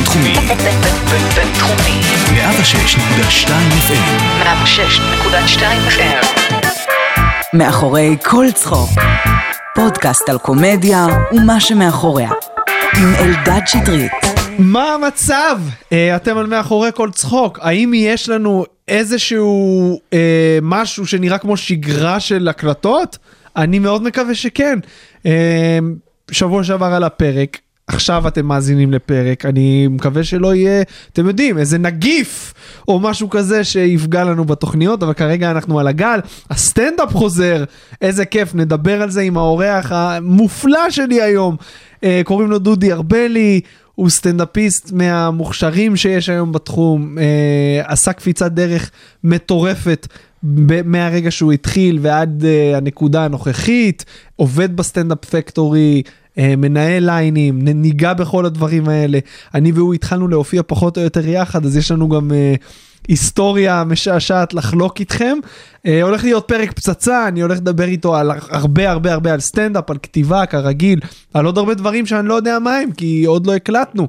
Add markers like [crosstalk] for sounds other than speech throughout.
בינתחומי. בינתחומי. 106.2 FM. 106.2 FM. מאחורי כל צחוק. פודקאסט על קומדיה ומה שמאחוריה. עם אלדד שטרית. מה המצב? אה, אתם על מאחורי כל צחוק. האם יש לנו איזשהו אה, משהו שנראה כמו שגרה של הקלטות? אני מאוד מקווה שכן. אה, שבוע שעבר על הפרק. עכשיו אתם מאזינים לפרק, אני מקווה שלא יהיה, אתם יודעים, איזה נגיף או משהו כזה שיפגע לנו בתוכניות, אבל כרגע אנחנו על הגל, הסטנדאפ חוזר, איזה כיף, נדבר על זה עם האורח המופלא שלי היום. אה, קוראים לו דודי ארבלי, הוא סטנדאפיסט מהמוכשרים שיש היום בתחום, אה, עשה קפיצת דרך מטורפת. ב- מהרגע שהוא התחיל ועד אה, הנקודה הנוכחית, עובד בסטנדאפ פקטורי, מנהל ליינים, ניגע בכל הדברים האלה. אני והוא התחלנו להופיע פחות או יותר יחד, אז יש לנו גם אה, היסטוריה משעשעת לחלוק איתכם. אה, הולך להיות פרק פצצה, אני הולך לדבר איתו על הרבה הרבה הרבה על סטנדאפ, על כתיבה כרגיל, על עוד הרבה דברים שאני לא יודע מה הם, כי עוד לא הקלטנו.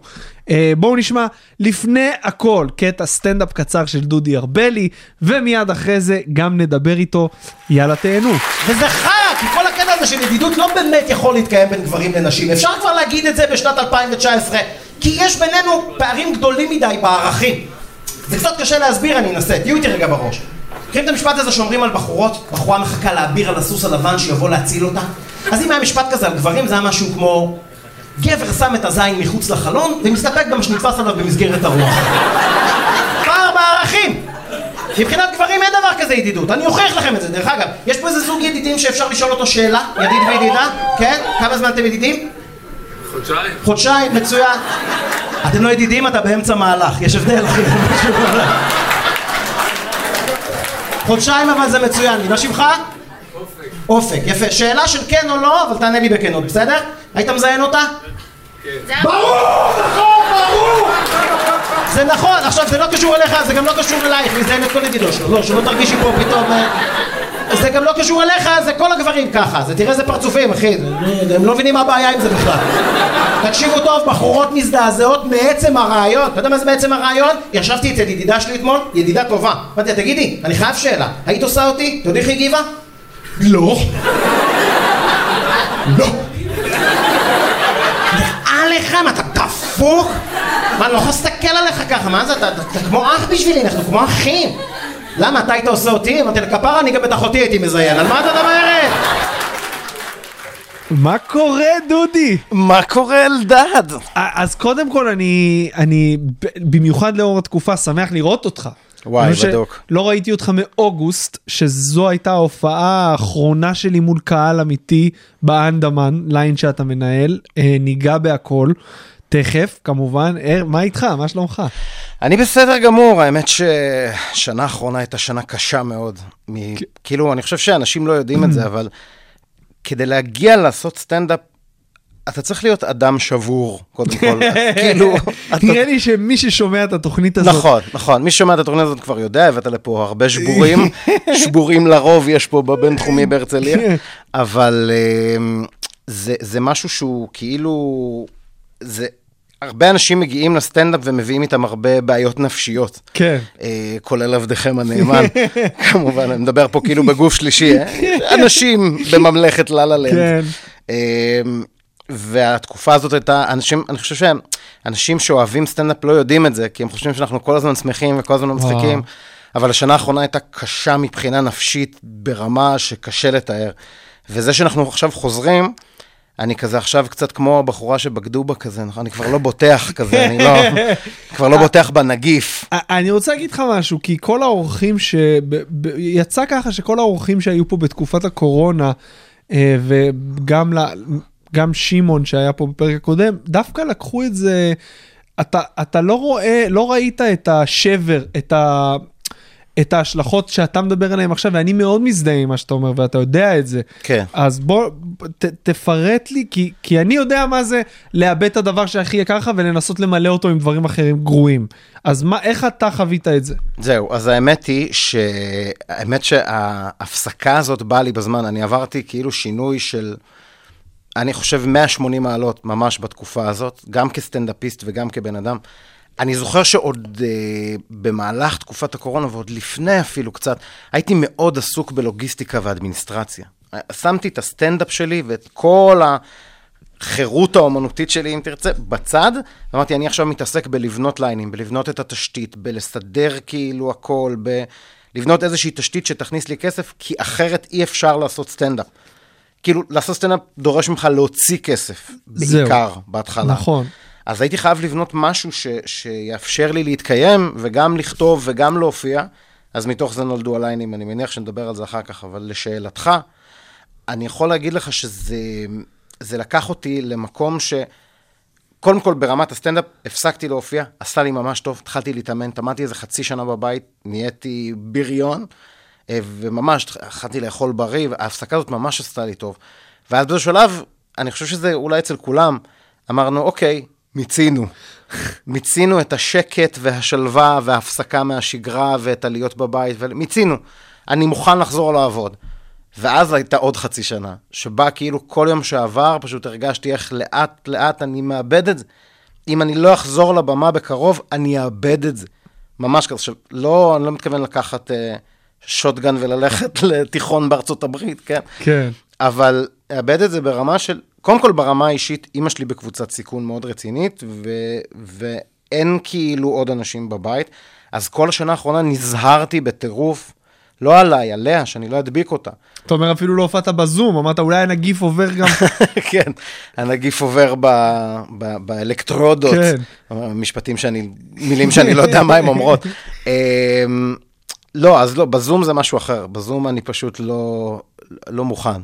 בואו נשמע לפני הכל קטע סטנדאפ קצר של דודי ארבלי, ומיד אחרי זה גם נדבר איתו. יאללה תהנו. וזה הקטע הזה של ידידות לא באמת יכול להתקיים בין גברים לנשים. אפשר כבר להגיד את זה בשנת 2019, כי יש בינינו פערים גדולים מדי בערכים. זה קצת קשה להסביר, אני אנסה, תהיו איתי רגע בראש. מכירים את המשפט הזה שאומרים על בחורות, בחורה מחכה להביר על הסוס הלבן שיבוא להציל אותה? אז אם היה משפט כזה על גברים, זה היה משהו כמו... גבר שם את הזין מחוץ לחלון, ומסתפק במה שנתפס עליו במסגרת הרוח. [laughs] פער בערכים! מבחינת גברים אין דבר כזה ידידות, אני אוכיח לכם את זה, דרך אגב. יש פה איזה זוג ידידים שאפשר לשאול אותו שאלה, ידיד וידידה, כן? כמה זמן אתם ידידים? חודשיים. חודשיים, מצוין. אתם לא ידידים, אתה באמצע מהלך, יש הבדל, אחי. חודשיים אבל זה מצוין לי, מה שמך? אופק. אופק, יפה. שאלה של כן או לא, אבל תענה לי בכנות, בסדר? היית מזיין אותה? כן. ברור, נכון, ברור! זה נכון, עכשיו זה לא קשור אליך, זה גם לא קשור אלייך, מזיין את כל ידידו שלו, לא, שלא תרגישי פה פתאום... אה, זה גם לא קשור אליך, זה כל הגברים ככה, זה תראה איזה פרצופים, אחי, הם לא מבינים מה הבעיה עם זה בכלל. תקשיבו טוב, בחורות מזדעזעות מעצם הרעיון, אתה יודע מה זה מעצם הרעיון? ישבתי אצל ידידה שלי אתמול, ידידה טובה. אמרתי תגידי, אני חייב שאלה, היית עושה אותי? אתה יודע איך היא הגיבה? לא. לא. נראה לך, מה אתה דפוק? מה, אני לא יכול להסתכל עליך ככה, מה זה, אתה, כמו אח בשבילי, אנחנו כמו אחים. למה, אתה היית עושה אותי? אמרתי לה, כפרה, אני גם את אחותי הייתי מזיין, על מה אתה מדברת? מה קורה דודי? מה קורה אלדד? אז קודם כל אני, אני במיוחד לאור התקופה שמח לראות אותך. וואי, בדוק. שלא ראיתי אותך מאוגוסט, שזו הייתה ההופעה האחרונה שלי מול קהל אמיתי באנדמן, ליין שאתה מנהל, אה, ניגע בהכל. תכף, כמובן, מה איתך? מה שלומך? אני בסדר גמור, האמת ששנה האחרונה הייתה שנה קשה מאוד. מ... כאילו, אני חושב שאנשים לא יודעים את זה, [clears throat] אבל כדי להגיע לעשות סטנדאפ, אתה צריך להיות אדם שבור, קודם כל. [laughs] כאילו, [laughs] אתה... נראה לי שמי ששומע את התוכנית הזאת, נכון, נכון. מי ששומע את התוכנית הזאת כבר יודע, הבאת לפה הרבה [laughs] שבורים. שבורים לרוב יש פה בבינתחומי בהרצליה. אבל אמ, זה, זה משהו שהוא כאילו... זה... הרבה אנשים מגיעים לסטנדאפ ומביאים איתם הרבה בעיות נפשיות. כן. אה, כולל עבדכם הנאמן. [laughs] כמובן, אני מדבר פה כאילו בגוף שלישי, אה? אנשים בממלכת לה לה לנד. כן. אמ, והתקופה הזאת הייתה, אנשים, אני חושב שאנשים שאוהבים סטנדאפ לא יודעים את זה, כי הם חושבים שאנחנו כל הזמן שמחים וכל הזמן מצחיקים, אבל השנה האחרונה הייתה קשה מבחינה נפשית ברמה שקשה לתאר. וזה שאנחנו עכשיו חוזרים, אני כזה עכשיו קצת כמו הבחורה שבגדו בה כזה, נכון? אני כבר לא בוטח כזה, אני לא, [laughs] כבר לא בוטח בנגיף. אני רוצה להגיד לך משהו, כי כל האורחים ש... יצא ככה שכל האורחים שהיו פה בתקופת הקורונה, אה, וגם ל... גם שמעון שהיה פה בפרק הקודם, דווקא לקחו את זה, אתה, אתה לא רואה, לא ראית את השבר, את ה... את ההשלכות שאתה מדבר עליהן עכשיו, ואני מאוד מזדהה עם מה שאתה אומר, ואתה יודע את זה. כן. אז בוא, ת, תפרט לי, כי, כי אני יודע מה זה לאבד את הדבר שהכי יקר לך ולנסות למלא אותו עם דברים אחרים גרועים. אז מה, איך אתה חווית את זה? זהו, אז האמת היא. האמת שההפסקה הזאת באה לי בזמן, אני עברתי כאילו שינוי של... אני חושב 180 מעלות ממש בתקופה הזאת, גם כסטנדאפיסט וגם כבן אדם. אני זוכר שעוד אה, במהלך תקופת הקורונה, ועוד לפני אפילו קצת, הייתי מאוד עסוק בלוגיסטיקה ואדמיניסטרציה. שמתי את הסטנדאפ שלי ואת כל החירות האומנותית שלי, אם תרצה, בצד, ואמרתי, אני עכשיו מתעסק בלבנות ליינים, בלבנות את התשתית, בלסדר כאילו הכל, בלבנות איזושהי תשתית שתכניס לי כסף, כי אחרת אי אפשר לעשות סטנדאפ. כאילו, לעשות סטנדאפ דורש ממך להוציא כסף, זהו. בעיקר, בהתחלה. נכון. אז הייתי חייב לבנות משהו ש, שיאפשר לי להתקיים, וגם לכתוב וגם להופיע. אז מתוך זה נולדו הליינים, אני מניח שנדבר על זה אחר כך, אבל לשאלתך, אני יכול להגיד לך שזה זה לקח אותי למקום ש... קודם כל, ברמת הסטנדאפ, הפסקתי להופיע, עשה לי ממש טוב, התחלתי להתאמן, התאמנתי איזה חצי שנה בבית, נהייתי בריון, אה, וממש התחלתי לאכול בריא, וההפסקה הזאת ממש עשתה לי טוב. ואז באיזשהו שלב, אני חושב שזה אולי אצל כולם, אמרנו, אוקיי, מיצינו. מיצינו את השקט והשלווה וההפסקה מהשגרה ואת הלהיות בבית, ומיצינו. אני מוכן לחזור לעבוד. ואז הייתה עוד חצי שנה, שבה כאילו כל יום שעבר פשוט הרגשתי איך לאט לאט אני מאבד את זה. אם אני לא אחזור לבמה בקרוב, אני אאבד את זה. ממש כזה. עכשיו, לא, אני לא מתכוון לקחת אה, שוטגן וללכת [laughs] לתיכון בארצות הברית, כן? כן. אבל אאבד את זה ברמה של, קודם כל ברמה האישית, אימא שלי בקבוצת סיכון מאוד רצינית, ו, ואין כאילו עוד אנשים בבית. אז כל השנה האחרונה נזהרתי בטירוף, לא עליי, עליה, שאני לא אדביק אותה. אתה אומר אפילו לא הופעת בזום, אמרת אולי הנגיף עובר גם... [laughs] כן, הנגיף עובר ב, ב, באלקטרודות, כן. משפטים שאני, מילים שאני לא יודע מה הן אומרות. [laughs] אמ, לא, אז לא, בזום זה משהו אחר, בזום אני פשוט לא, לא מוכן.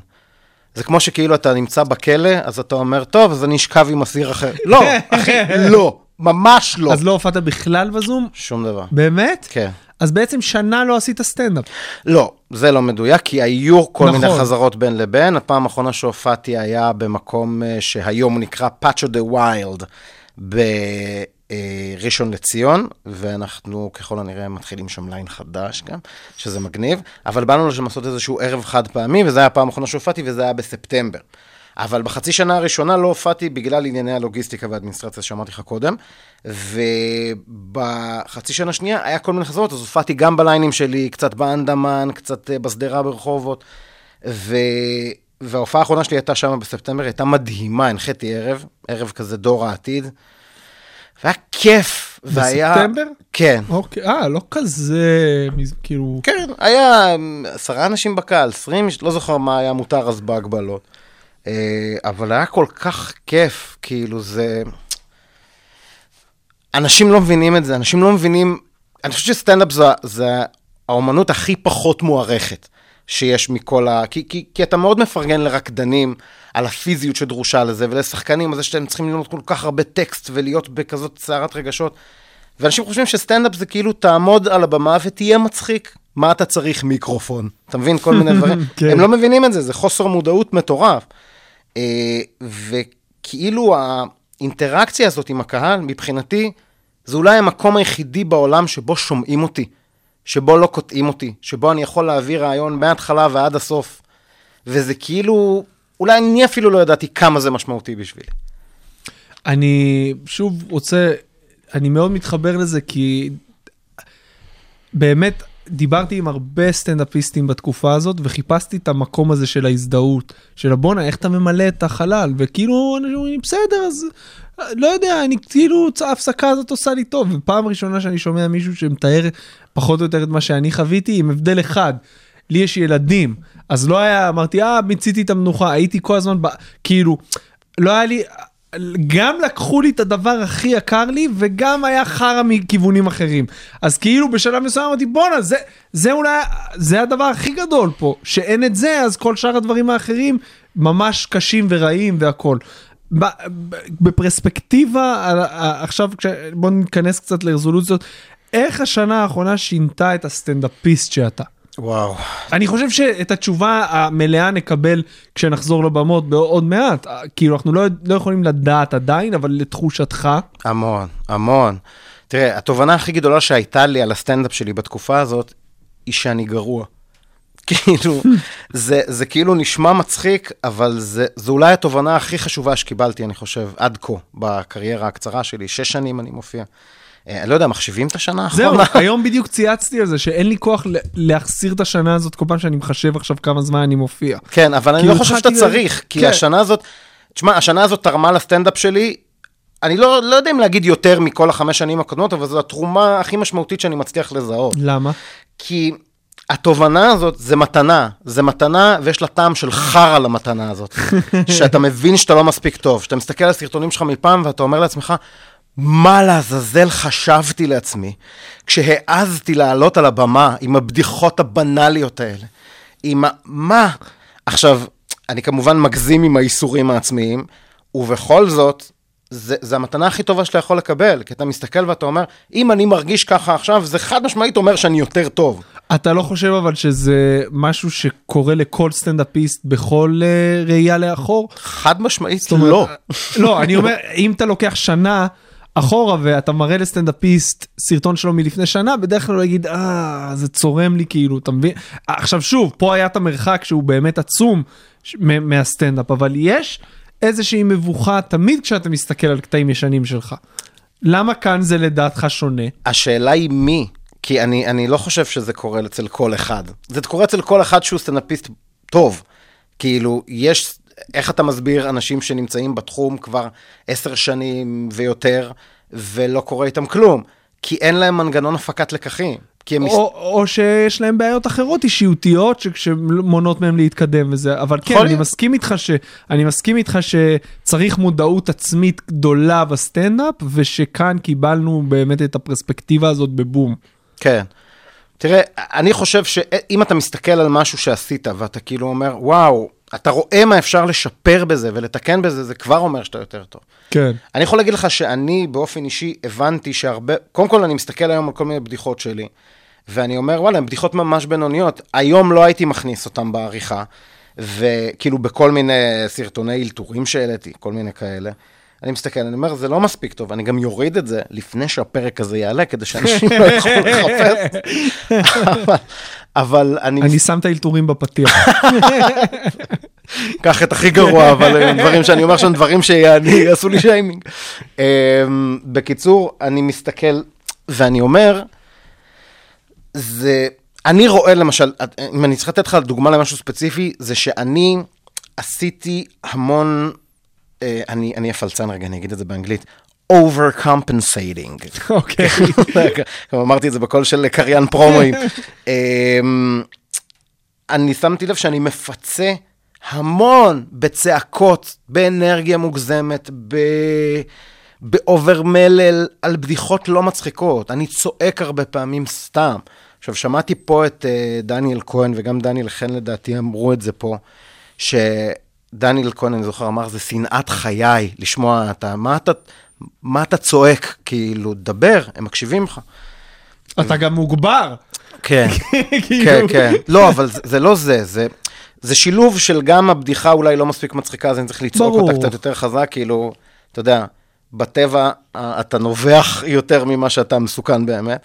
זה כמו שכאילו אתה נמצא בכלא, אז אתה אומר, טוב, אז אני אשכב עם אסיר אחר. [laughs] לא, אחי, [laughs] לא, ממש לא. אז לא הופעת בכלל בזום? שום דבר. באמת? כן. אז בעצם שנה לא עשית סטנדאפ. לא, זה לא מדויק, כי היו כל נכון. מיני חזרות בין לבין. הפעם האחרונה שהופעתי היה במקום אה, שהיום נקרא פאצ'ו דה ויילד בראשון לציון, ואנחנו ככל הנראה מתחילים שם ליין חדש גם, שזה מגניב, אבל באנו לשם לעשות איזשהו ערב חד פעמי, וזה היה הפעם האחרונה שהופעתי, וזה היה בספטמבר. אבל בחצי שנה הראשונה לא הופעתי בגלל ענייני הלוגיסטיקה והאדמיניסטרציה שאמרתי לך קודם, ובחצי שנה השנייה היה כל מיני חזרות, אז הופעתי גם בליינים שלי, קצת באנדמן, קצת אה, בשדרה ברחובות, ו... וההופעה האחרונה שלי הייתה שם בספטמבר, הייתה מדהימה, הנחיתי ערב, ערב כזה דור העתיד, והיה כיף, והיה... בספטמבר? כן. אוקיי, אה, לא כזה, כאילו... כן, היה עשרה אנשים בקהל, עשרים, לא זוכר מה היה מותר אז בהגבלות. אה, אבל היה כל כך כיף, כאילו זה... אנשים לא מבינים את זה, אנשים לא מבינים... אני חושב שסטנדאפ זה, זה האומנות הכי פחות מוערכת שיש מכל ה... כי, כי, כי אתה מאוד מפרגן לרקדנים על הפיזיות שדרושה לזה, ולשחקנים על זה שאתם צריכים ללמוד כל כך הרבה טקסט ולהיות בכזאת סערת רגשות. ואנשים חושבים שסטנדאפ זה כאילו תעמוד על הבמה ותהיה מצחיק. מה אתה צריך מיקרופון? אתה מבין? כל מיני דברים. [laughs] כן. הם לא מבינים את זה, זה חוסר מודעות מטורף. אה, וכאילו האינטראקציה הזאת עם הקהל, מבחינתי, זה אולי המקום היחידי בעולם שבו שומעים אותי, שבו לא קוטעים אותי, שבו אני יכול להעביר רעיון מההתחלה ועד הסוף. וזה כאילו, אולי אני אפילו לא ידעתי כמה זה משמעותי בשבילי. אני שוב רוצה, אני מאוד מתחבר לזה כי באמת דיברתי עם הרבה סטנדאפיסטים בתקופה הזאת וחיפשתי את המקום הזה של ההזדהות, של הבואנה, איך אתה ממלא את החלל, וכאילו אנשים אומרים, בסדר, אז לא יודע, אני כאילו, ההפסקה הזאת עושה לי טוב. ופעם ראשונה שאני שומע מישהו שמתאר פחות או יותר את מה שאני חוויתי, עם הבדל אחד. לי יש ילדים, אז לא היה, אמרתי, אה, מיציתי את המנוחה, הייתי כל הזמן, ב... כאילו, לא היה לי, גם לקחו לי את הדבר הכי יקר לי, וגם היה חרא מכיוונים אחרים. אז כאילו בשלב מסוים אמרתי, בואנה, זה, זה אולי, זה הדבר הכי גדול פה, שאין את זה, אז כל שאר הדברים האחרים ממש קשים ורעים ב- בפרספקטיבה, עכשיו כש- בוא ניכנס קצת לרזולוציות, איך השנה האחרונה שינתה את הסטנדאפיסט שאתה? וואו. אני חושב שאת התשובה המלאה נקבל כשנחזור לבמות בעוד מעט. כאילו, אנחנו לא, לא יכולים לדעת עדיין, אבל לתחושתך, המון, המון. תראה, התובנה הכי גדולה שהייתה לי על הסטנדאפ שלי בתקופה הזאת, היא שאני גרוע. [laughs] כאילו, זה, זה כאילו נשמע מצחיק, אבל זה, זו אולי התובנה הכי חשובה שקיבלתי, אני חושב, עד כה, בקריירה הקצרה שלי. שש שנים אני מופיע. אה, אני לא יודע, מחשיבים את השנה זהו, האחרונה? [laughs] היום בדיוק צייצתי על זה, שאין לי כוח להחסיר את השנה הזאת כל פעם שאני מחשב עכשיו כמה זמן אני מופיע. כן, אבל אני כאילו, לא חושב שאתה צריך, כי כן. השנה הזאת, תשמע, השנה הזאת תרמה לסטנדאפ שלי, אני לא, לא יודע אם להגיד יותר מכל החמש שנים הקודמות, אבל זו התרומה הכי משמעותית שאני מצליח לזהות. למה? כי התובנה הזאת זה מתנה, זה מתנה ויש לה טעם של חרא למתנה הזאת. [laughs] שאתה מבין שאתה לא מספיק טוב, שאתה מסתכל על הסרטונים שלך מפעם ואתה אומר לעצמך, מה לעזאזל חשבתי לעצמי כשהעזתי לעלות על הבמה עם הבדיחות הבנאליות האלה. עם ה... מה? עכשיו, אני כמובן מגזים עם האיסורים העצמיים, ובכל זאת, זה, זה המתנה הכי טובה שאתה יכול לקבל, כי אתה מסתכל ואתה אומר, אם אני מרגיש ככה עכשיו, זה חד משמעית אומר שאני יותר טוב. אתה לא חושב אבל שזה משהו שקורה לכל סטנדאפיסט בכל אה, ראייה לאחור? חד משמעית אומרת, לא. לא, אני אומר, אם אתה לוקח שנה אחורה ואתה מראה לסטנדאפיסט סרטון שלו מלפני שנה, בדרך כלל הוא יגיד, אה, זה צורם לי כאילו, אתה מבין? עכשיו שוב, פה היה את המרחק שהוא באמת עצום מהסטנדאפ, אבל יש איזושהי מבוכה תמיד כשאתה מסתכל על קטעים ישנים שלך. למה כאן זה לדעתך שונה? השאלה היא מי, כי אני, אני לא חושב שזה קורה אצל כל אחד. זה קורה אצל כל אחד שהוא סטנדאפיסט טוב. כאילו, יש, איך אתה מסביר אנשים שנמצאים בתחום כבר עשר שנים ויותר, ולא קורה איתם כלום? כי אין להם מנגנון הפקת לקחים. כי הם... מס- או, או שיש להם בעיות אחרות אישיותיות ש- שמונעות מהם להתקדם וזה, אבל כן, אני. מסכים איתך ש... אני מסכים איתך שצריך מודעות עצמית גדולה בסטנדאפ, ושכאן קיבלנו באמת את הפרספקטיבה הזאת בבום. כן. תראה, אני חושב שאם אתה מסתכל על משהו שעשית, ואתה כאילו אומר, וואו, אתה רואה מה אפשר לשפר בזה ולתקן בזה, זה כבר אומר שאתה יותר טוב. כן. אני יכול להגיד לך שאני באופן אישי הבנתי שהרבה, קודם כל אני מסתכל היום על כל מיני בדיחות שלי, ואני אומר, וואלה, הן בדיחות ממש בינוניות. היום לא הייתי מכניס אותן בעריכה, וכאילו בכל מיני סרטוני אלתורים שהעליתי, כל מיני כאלה. אני מסתכל, אני אומר, זה לא מספיק טוב, אני גם יוריד את זה לפני שהפרק הזה יעלה, כדי שאנשים [laughs] לא יוכלו לחפש. אבל, אבל אני, אני שם את האלתורים בפתיח. [laughs] קח את הכי גרוע, אבל הם דברים שאני אומר שהם דברים שיעשו לי שיימינג. אמ, בקיצור, אני מסתכל ואני אומר, זה, אני רואה למשל, אם אני צריך לתת לך דוגמה למשהו ספציפי, זה שאני עשיתי המון, אני אני אפלצן רגע, אני אגיד את זה באנגלית, overcompensating. אוקיי. [laughs] גם אמרתי את זה בקול של קריין פרומואים. [laughs] אמ, אני שמתי לב שאני מפצה המון בצעקות, באנרגיה מוגזמת, ב... באובר מלל, על בדיחות לא מצחיקות. אני צועק הרבה פעמים סתם. עכשיו, שמעתי פה את uh, דניאל כהן, וגם דניאל חן לדעתי אמרו את זה פה, שדניאל כהן, אני זוכר, אמר, זה שנאת חיי, לשמוע אתה, מה אתה, מה אתה צועק? כאילו, דבר, הם מקשיבים לך. אתה גם מוגבר. כן, [laughs] כן, כאילו. כן. לא, אבל זה, זה לא זה, זה, זה שילוב של גם הבדיחה אולי לא מספיק מצחיקה, אז אני צריך לצעוק ברור. אותה קצת יותר חזק, כאילו, אתה יודע, בטבע אה, אתה נובח יותר ממה שאתה מסוכן באמת.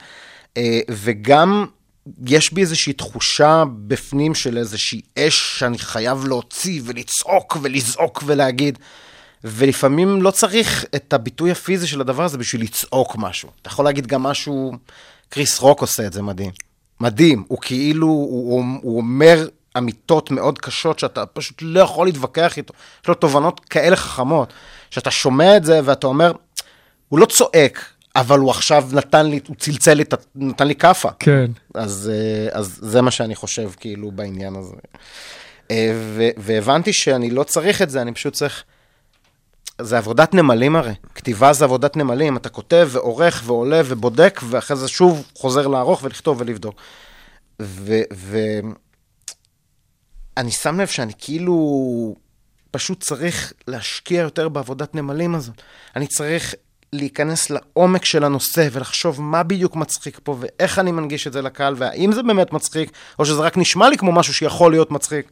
אה, וגם יש בי איזושהי תחושה בפנים של איזושהי אש שאני חייב להוציא ולצעוק ולזעוק ולהגיד. ולפעמים לא צריך את הביטוי הפיזי של הדבר הזה בשביל לצעוק משהו. אתה יכול להגיד גם משהו, קריס רוק עושה את זה מדהים. מדהים, הוא כאילו, הוא, הוא, אומר אמיתות מאוד קשות שאתה פשוט לא יכול להתווכח איתו. יש לו תובנות כאלה חכמות, שאתה שומע את זה ואתה אומר, הוא לא צועק, אבל הוא עכשיו נתן לי, הוא צלצל לי, נתן לי כאפה. כן. אז, אה, אז זה מה שאני חושב, כאילו, בעניין הזה. אה, ו- והבנתי שאני לא צריך את זה, אני פשוט צריך... זה עבודת נמלים הרי. כתיבה זה עבודת נמלים, אתה כותב ועורך ועולה ובודק, ואחרי זה שוב חוזר לערוך ולכתוב ולבדוק. ו... ו- אני שם לב שאני כאילו פשוט צריך להשקיע יותר בעבודת נמלים הזאת. אני צריך להיכנס לעומק של הנושא ולחשוב מה בדיוק מצחיק פה ואיך אני מנגיש את זה לקהל והאם זה באמת מצחיק או שזה רק נשמע לי כמו משהו שיכול להיות מצחיק.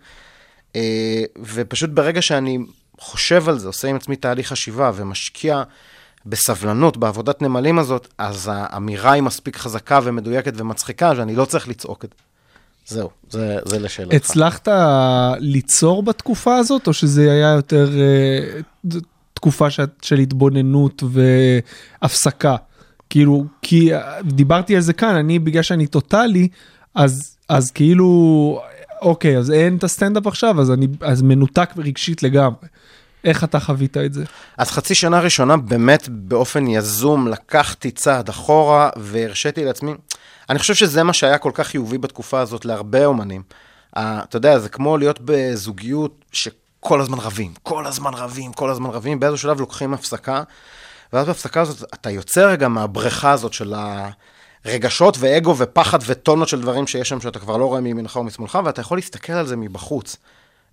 אה, ופשוט ברגע שאני חושב על זה, עושה עם עצמי תהליך חשיבה ומשקיע בסבלנות בעבודת נמלים הזאת, אז האמירה היא מספיק חזקה ומדויקת ומצחיקה שאני לא צריך לצעוק את זה. זהו, זה, זה לשאלתך. הצלחת ליצור בתקופה הזאת, או שזה היה יותר אה, תקופה ש- של התבוננות והפסקה? כאילו, כי אה, דיברתי על זה כאן, אני, בגלל שאני טוטאלי, אז, אז כאילו, אוקיי, אז אין את הסטנדאפ עכשיו, אז אני אז מנותק רגשית לגמרי. איך אתה חווית את זה? אז חצי שנה ראשונה באמת באופן יזום לקחתי צעד אחורה והרשיתי לעצמי, אני חושב שזה מה שהיה כל כך חיובי בתקופה הזאת להרבה אומנים. אתה יודע, זה כמו להיות בזוגיות שכל הזמן רבים, כל הזמן רבים, כל הזמן רבים, באיזשהו שלב לוקחים הפסקה, ואז בהפסקה הזאת אתה יוצא רגע מהבריכה הזאת של הרגשות ואגו ופחד וטונות של דברים שיש שם שאתה כבר לא רואה מימינך או משמאלך, ואתה יכול להסתכל על זה מבחוץ.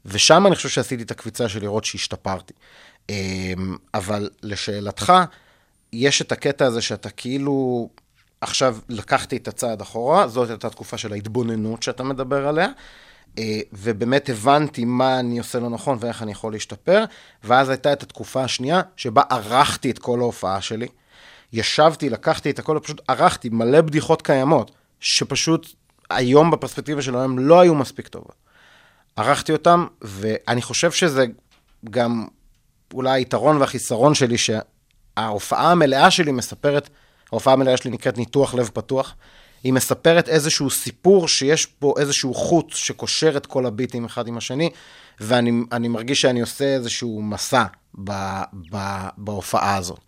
ושם אני חושב שעשיתי את הקפיצה של לראות שהשתפרתי. אמ, אבל לשאלתך, יש את הקטע הזה שאתה כאילו, עכשיו לקחתי את הצעד אחורה, זאת הייתה תקופה של ההתבוננות שאתה מדבר עליה, ובאמת הבנתי מה אני עושה לא נכון ואיך אני יכול להשתפר, ואז הייתה את התקופה השנייה, שבה ערכתי את כל ההופעה שלי. ישבתי, לקחתי את הכל, ופשוט ערכתי מלא בדיחות קיימות, שפשוט היום בפרספקטיבה של היום לא היו מספיק טובות. ערכתי אותם, ואני חושב שזה גם אולי היתרון והחיסרון שלי, שההופעה המלאה שלי מספרת, ההופעה המלאה שלי נקראת ניתוח לב פתוח, היא מספרת איזשהו סיפור שיש בו איזשהו חוט שקושר את כל הביטים אחד עם השני, ואני אני מרגיש שאני עושה איזשהו מסע ב, ב, בהופעה הזאת.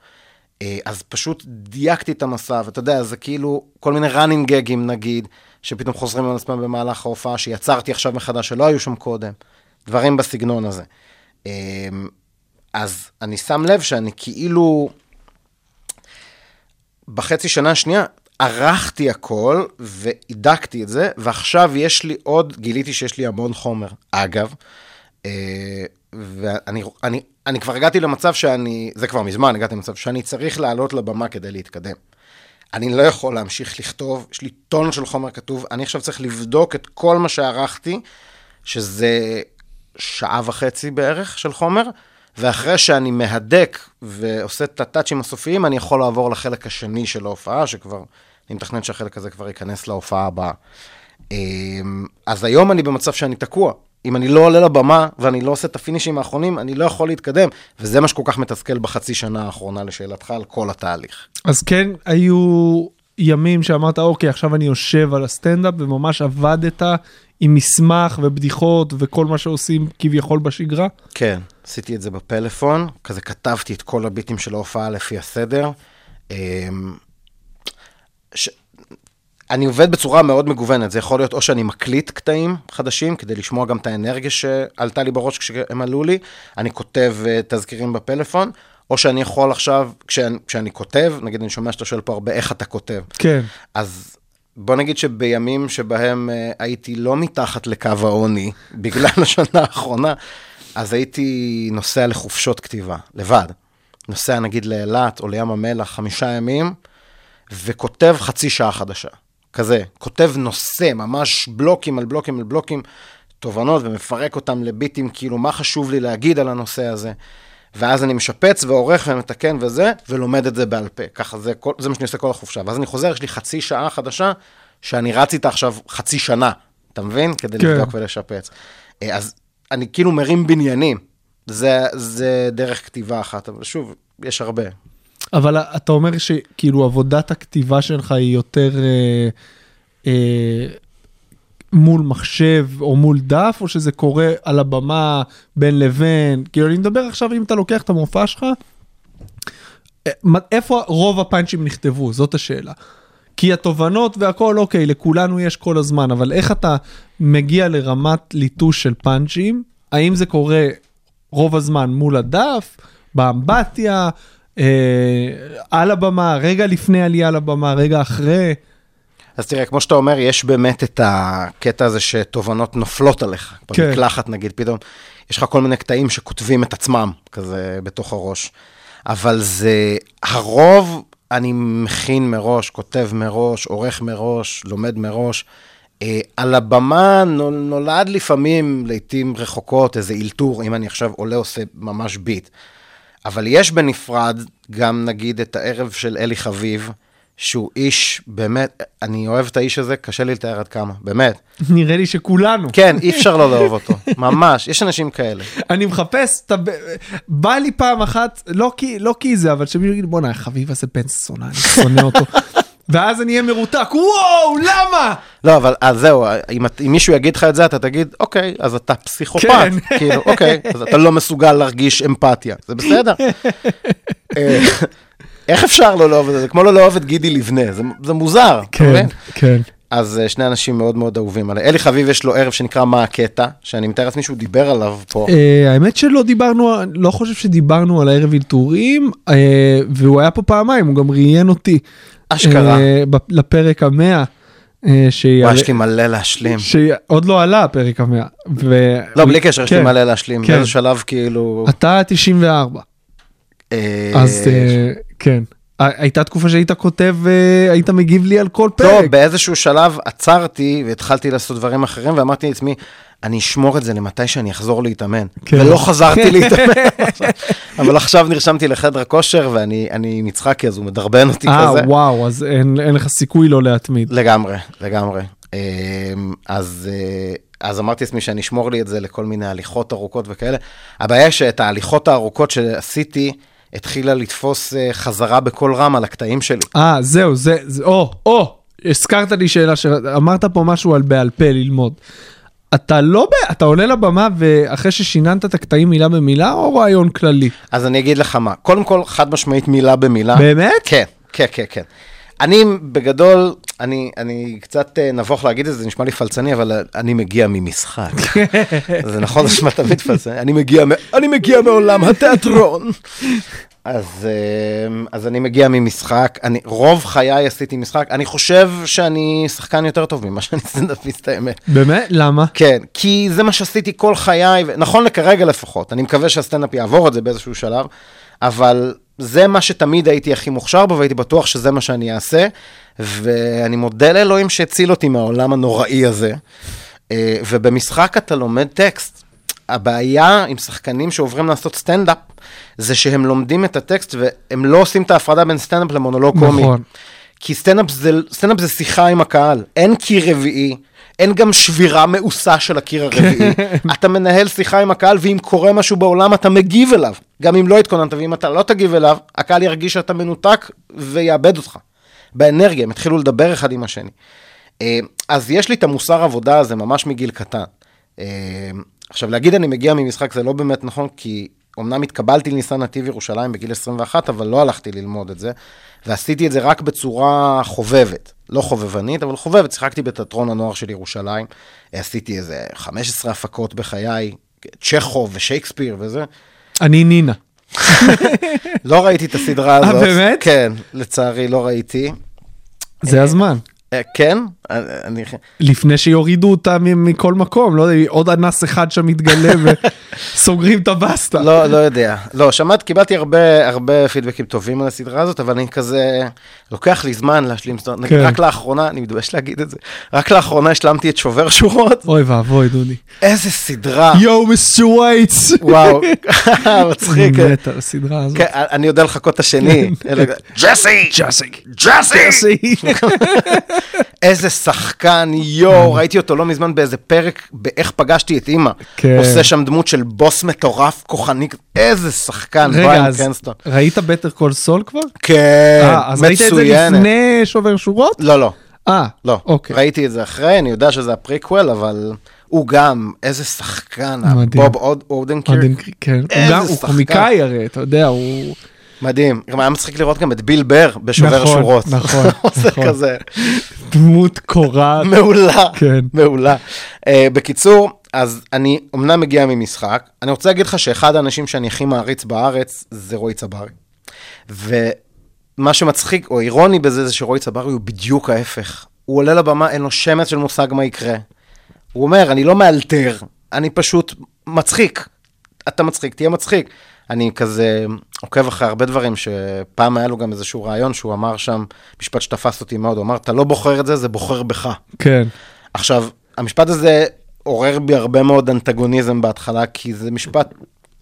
אה, אז פשוט דייקתי את המסע, ואתה יודע, זה כאילו כל מיני running גגים נגיד, שפתאום חוזרים על עצמם במהלך ההופעה, שיצרתי עכשיו מחדש, שלא היו שם קודם, דברים בסגנון הזה. אה, אז אני שם לב שאני כאילו, בחצי שנה השנייה, ערכתי הכל והידקתי את זה, ועכשיו יש לי עוד, גיליתי שיש לי המון חומר. אגב, אה, ואני אני, אני כבר הגעתי למצב שאני, זה כבר מזמן הגעתי למצב שאני צריך לעלות לבמה כדי להתקדם. אני לא יכול להמשיך לכתוב, יש לי טון של חומר כתוב, אני עכשיו צריך לבדוק את כל מה שערכתי, שזה שעה וחצי בערך של חומר, ואחרי שאני מהדק ועושה את הטאצ'ים הסופיים, אני יכול לעבור לחלק השני של ההופעה, שכבר, אני מתכנן שהחלק הזה כבר ייכנס להופעה הבאה. אמ, אז היום אני במצב שאני תקוע. אם אני לא עולה לבמה ואני לא עושה את הפינישים האחרונים, אני לא יכול להתקדם, וזה מה שכל כך מתסכל בחצי שנה האחרונה, לשאלתך, על כל התהליך. אז כן, היו ימים שאמרת, אוקיי, עכשיו אני יושב על הסטנדאפ וממש עבדת עם מסמך ובדיחות וכל מה שעושים כביכול בשגרה? כן, עשיתי את זה בפלאפון, כזה כתבתי את כל הביטים של ההופעה לפי הסדר. ש... אני עובד בצורה מאוד מגוונת, זה יכול להיות או שאני מקליט קטעים חדשים, כדי לשמוע גם את האנרגיה שעלתה לי בראש כשהם עלו לי, אני כותב uh, תזכירים בפלאפון, או שאני יכול עכשיו, כשאני, כשאני כותב, נגיד אני שומע שאתה שואל פה הרבה איך אתה כותב, כן. אז בוא נגיד שבימים שבהם uh, הייתי לא מתחת לקו העוני, [laughs] בגלל השנה האחרונה, אז הייתי נוסע לחופשות כתיבה, לבד. נוסע נגיד לאילת או לים המלח חמישה ימים, וכותב חצי שעה חדשה. כזה, כותב נושא, ממש בלוקים על בלוקים על בלוקים, תובנות, ומפרק אותם לביטים, כאילו, מה חשוב לי להגיד על הנושא הזה. ואז אני משפץ ועורך ומתקן וזה, ולומד את זה בעל פה. ככה זה, כל, זה מה שאני עושה כל החופשה. ואז אני חוזר, יש לי חצי שעה חדשה, שאני רץ איתה עכשיו חצי שנה, אתה מבין? כדי כן. לבדוק ולשפץ. אה, אז אני כאילו מרים בניינים. זה, זה דרך כתיבה אחת, אבל שוב, יש הרבה. אבל אתה אומר שכאילו עבודת הכתיבה שלך היא יותר אה, אה, מול מחשב או מול דף, או שזה קורה על הבמה בין לבין? כאילו אני מדבר עכשיו, אם אתה לוקח את המופע שלך, אה, איפה רוב הפאנצ'ים נכתבו? זאת השאלה. כי התובנות והכל, אוקיי, לכולנו יש כל הזמן, אבל איך אתה מגיע לרמת ליטוש של פאנצ'ים? האם זה קורה רוב הזמן מול הדף, באמבטיה, על הבמה, רגע לפני עלייה לבמה, רגע אחרי? אז תראה, כמו שאתה אומר, יש באמת את הקטע הזה שתובנות נופלות עליך. כן. במקלחת נגיד, פתאום יש לך כל מיני קטעים שכותבים את עצמם, כזה בתוך הראש. אבל זה, הרוב אני מכין מראש, כותב מראש, עורך מראש, לומד מראש. אה, על הבמה נול- נולד לפעמים, לעיתים רחוקות, איזה אלתור, אם אני עכשיו עולה עושה ממש ביט. אבל יש בנפרד גם נגיד את הערב של אלי חביב, שהוא איש, באמת, אני אוהב את האיש הזה, קשה לי לתאר עד כמה, באמת. נראה לי שכולנו. כן, אי אפשר לא לאהוב אותו, ממש, יש אנשים כאלה. אני מחפש, אתה בא לי פעם אחת, לא כי, לא כי זה, אבל שמישהו יגיד, בואנה, חביב הזה בן זונה, אני שונא אותו. ואז אני אהיה מרותק, וואו, למה? לא, אבל אז זהו, אם, אם מישהו יגיד לך את זה, אתה תגיד, אוקיי, אז אתה פסיכופת. כן. כאילו, אוקיי, [laughs] אז אתה לא מסוגל להרגיש אמפתיה, זה בסדר. [laughs] אה, איך אפשר לא לאהוב את זה? זה כמו לא לאהוב את גידי לבנה, זה, זה מוזר. אתה כן, מבין? כן. אז אה, שני אנשים מאוד מאוד אהובים עליי. אלי חביב יש לו ערב שנקרא מה הקטע, שאני מתאר לעצמי שהוא דיבר עליו פה. אה, האמת שלא דיברנו, לא חושב שדיברנו על הערב אלתורים, והוא היה פה פעמיים, הוא גם ראיין אותי. אשכרה. אה, לפרק המאה. אה, וואי, שיעלה- יש לי מלא להשלים. שעוד לא עלה הפרק המאה. ו- לא, בלי קשר, יש לי כן. מלא להשלים. כן. באיזה שלב כאילו... אתה 94, אה, אז כן. הייתה תקופה שהיית כותב, אה, היית מגיב לי על כל פרק. לא, באיזשהו שלב עצרתי והתחלתי לעשות דברים אחרים ואמרתי לעצמי, אני אשמור את זה למתי שאני אחזור להתאמן. כן. ולא חזרתי להתאמן. עכשיו. [laughs] אבל עכשיו נרשמתי לחדר כושר ואני אני עם יצחקי, אז הוא מדרבן אותי אה, כזה. וואו, אז אין אין לך סיכוי לא להתמיד. לגמרי, לגמרי. אמ, אז, אה, אז אמרתי לעצמי שאני אשמור לי את זה לכל מיני הליכות ארוכות וכאלה. הבעיה שאת ההליכות הארוכות שעשיתי, התחילה לתפוס אה, חזרה בקול רם על הקטעים שלי. אה, זהו, זה, זה, או, או, הזכרת לי שאלה, שאמרת פה משהו על בעל פה ללמוד. אתה לא, ב- אתה עולה לבמה ואחרי ששיננת את הקטעים מילה במילה, או רעיון כללי? אז אני אגיד לך מה, קודם כל, חד משמעית מילה במילה. באמת? כן, כן, כן, כן. אני בגדול, אני, אני קצת אה, נבוך להגיד את זה, זה נשמע לי פלצני, אבל אה, אני מגיע ממשחק. [laughs] זה נכון, זה נשמע תמיד פלצני. אני מגיע, אני מגיע מעולם התיאטרון. אז, אה, אז אני מגיע ממשחק, אני, רוב חיי עשיתי משחק, אני חושב שאני שחקן יותר טוב ממה שאני סטנדאפיסט האמת. באמת? למה? כן, כי זה מה שעשיתי כל חיי, נכון לכרגע לפחות, אני מקווה שהסטנדאפ יעבור את זה באיזשהו שלב, אבל זה מה שתמיד הייתי הכי מוכשר בו, והייתי בטוח שזה מה שאני אעשה, ואני מודה לאלוהים שהציל אותי מהעולם הנוראי הזה. אה, ובמשחק אתה לומד טקסט. הבעיה עם שחקנים שעוברים לעשות סטנדאפ, זה שהם לומדים את הטקסט והם לא עושים את ההפרדה בין סטנדאפ למונולוג קומי. נכון. כי סטנדאפ זה, סטנדאפ זה שיחה עם הקהל, אין קיר רביעי, אין גם שבירה מאוסה של הקיר הרביעי. [laughs] אתה מנהל שיחה עם הקהל, ואם קורה משהו בעולם, אתה מגיב אליו. גם אם לא התכוננת, ואם אתה לא תגיב אליו, הקהל ירגיש שאתה מנותק ויאבד אותך. באנרגיה, הם יתחילו לדבר אחד עם השני. אה, אז יש לי את המוסר עבודה הזה ממש מגיל קטן. אה, עכשיו, להגיד אני מגיע ממשחק זה לא באמת נכון, כי אמנם התקבלתי לניסן נתיב ירושלים בגיל 21, אבל לא הלכתי ללמוד את זה, ועשיתי את זה רק בצורה חובבת. לא חובבנית, אבל חובבת. שיחקתי בתיאטרון הנוער של ירושלים, עשיתי איזה 15 הפקות בחיי, צ'כוב ושייקספיר וזה. אני נינה. לא ראיתי את הסדרה אה, הזאת. באמת? כן, לצערי לא ראיתי. זה הזמן. אה, כן? אני... לפני שיורידו אותה מכל מקום, לא יודע, עוד אנס אחד שם מתגלה [laughs] וסוגרים את הבסטה. לא, לא יודע. לא, שמעת, קיבלתי הרבה, הרבה פידבקים טובים על הסדרה הזאת, אבל אני כזה, לוקח לי זמן להשלים סדרות. נגיד, כן. רק לאחרונה, אני מתבייש להגיד את זה, רק לאחרונה השלמתי את שובר שורות. אוי ואבוי, דודי. איזה סדרה. Yo, Mr. White. וואו, [laughs] מצחיק. אני מת על הסדרה הזאת. כן, אני יודע לחקות את השני. אלא- ג'סי! ג'אסי. ג'סי! [laughs] איזה שחקן, יואו, ראיתי אותו לא מזמן באיזה פרק, באיך פגשתי את אימא. כן. עושה שם דמות של בוס מטורף, כוחני, איזה שחקן, אז קרנסטון. ראית Better Call Saul כבר? כן, אה, אז ראית את זה מצוינת. לפני שובר שורות? לא, לא, אה, לא. אוקיי. ראיתי את זה אחרי, אני יודע שזה הפריקוול, אבל הוא גם, איזה שחקן, מדהים. בוב אוד- אודנקיר. עדן- כן, הוא גם, הוא. קומיקאי הרי, אתה יודע, הוא... מדהים. גם היה מצחיק לראות גם את ביל בר בשובר נכון, שורות. נכון, [laughs] נכון. כזה. דמות קורעת. מעולה, כן. מעולה. אה, בקיצור, אז אני אמנם מגיע ממשחק, אני רוצה להגיד לך שאחד האנשים שאני הכי מעריץ בארץ זה רועי צברי. ומה שמצחיק או אירוני בזה זה שרועי צברי הוא בדיוק ההפך. הוא עולה לבמה, אין לו שמץ של מושג מה יקרה. הוא אומר, אני לא מאלתר, אני פשוט מצחיק. אתה מצחיק, תהיה מצחיק. אני כזה עוקב אחרי הרבה דברים, שפעם היה לו גם איזשהו רעיון שהוא אמר שם, משפט שתפס אותי מאוד, הוא אמר, אתה לא בוחר את זה, זה בוחר בך. כן. עכשיו, המשפט הזה עורר בי הרבה מאוד אנטגוניזם בהתחלה, כי זה משפט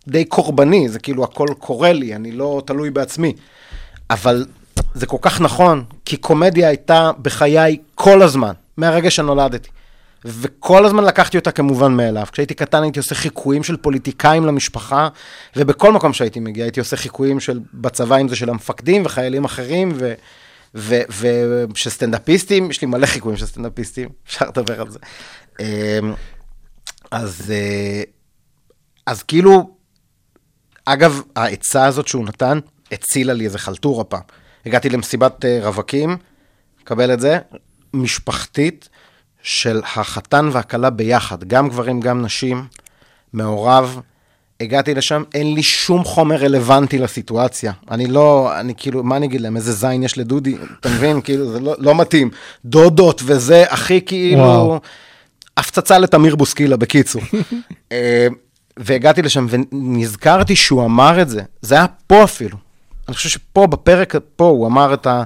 די קורבני, זה כאילו הכל קורה לי, אני לא תלוי בעצמי. אבל זה כל כך נכון, כי קומדיה הייתה בחיי כל הזמן, מהרגע שנולדתי. וכל הזמן לקחתי אותה כמובן מאליו. כשהייתי קטן הייתי עושה חיקויים של פוליטיקאים למשפחה, ובכל מקום שהייתי מגיע הייתי עושה חיקויים של, בצבא, אם זה של המפקדים וחיילים אחרים, ו... ושל סטנדאפיסטים, יש לי מלא חיקויים של סטנדאפיסטים, [laughs] אפשר לדבר על זה. אמ, אז, אה, אז כאילו, אגב, העצה הזאת שהוא נתן, הצילה לי איזה חלטורה פעם. הגעתי למסיבת אה, רווקים, קבל את זה, משפחתית, של החתן והכלה ביחד, גם גברים, גם נשים, מעורב. הגעתי לשם, אין לי שום חומר רלוונטי לסיטואציה. אני לא, אני כאילו, מה אני אגיד להם, איזה זין יש לדודי, אתה מבין? כאילו, זה לא, לא מתאים. דודות וזה, הכי כאילו... וואו. הפצצה לתמיר בוסקילה, בקיצור. [laughs] אה, והגעתי לשם ונזכרתי שהוא אמר את זה, זה היה פה אפילו. אני חושב שפה, בפרק פה, הוא אמר את ה...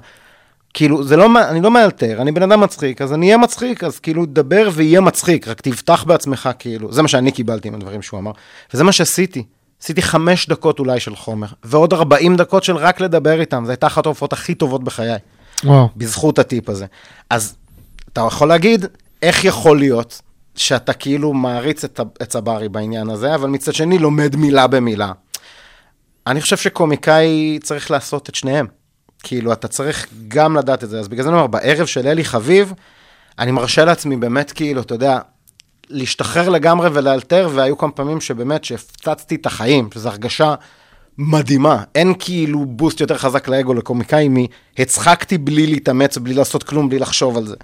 כאילו, זה לא, אני לא מאלתר, אני בן אדם מצחיק, אז אני אהיה מצחיק, אז כאילו, דבר ויהיה מצחיק, רק תבטח בעצמך, כאילו. זה מה שאני קיבלתי עם הדברים שהוא אמר. וזה מה שעשיתי. עשיתי חמש דקות אולי של חומר, ועוד 40 דקות של רק לדבר איתם, זו הייתה אחת ההופעות הכי טובות בחיי. וואו. בזכות הטיפ הזה. אז אתה יכול להגיד, איך יכול להיות שאתה כאילו מעריץ את, את צברי בעניין הזה, אבל מצד שני לומד מילה במילה. אני חושב שקומיקאי צריך לעשות את שניהם. כאילו, אתה צריך גם לדעת את זה. אז בגלל זה אני אומר, בערב של אלי חביב, אני מרשה לעצמי באמת, כאילו, אתה יודע, להשתחרר לגמרי ולאלתר, והיו כמה פעמים שבאמת, שהפצצתי את החיים, שזו הרגשה מדהימה. אין כאילו בוסט יותר חזק לאגו לקומיקאי מהצחקתי בלי להתאמץ, בלי לעשות כלום, בלי לחשוב על זה.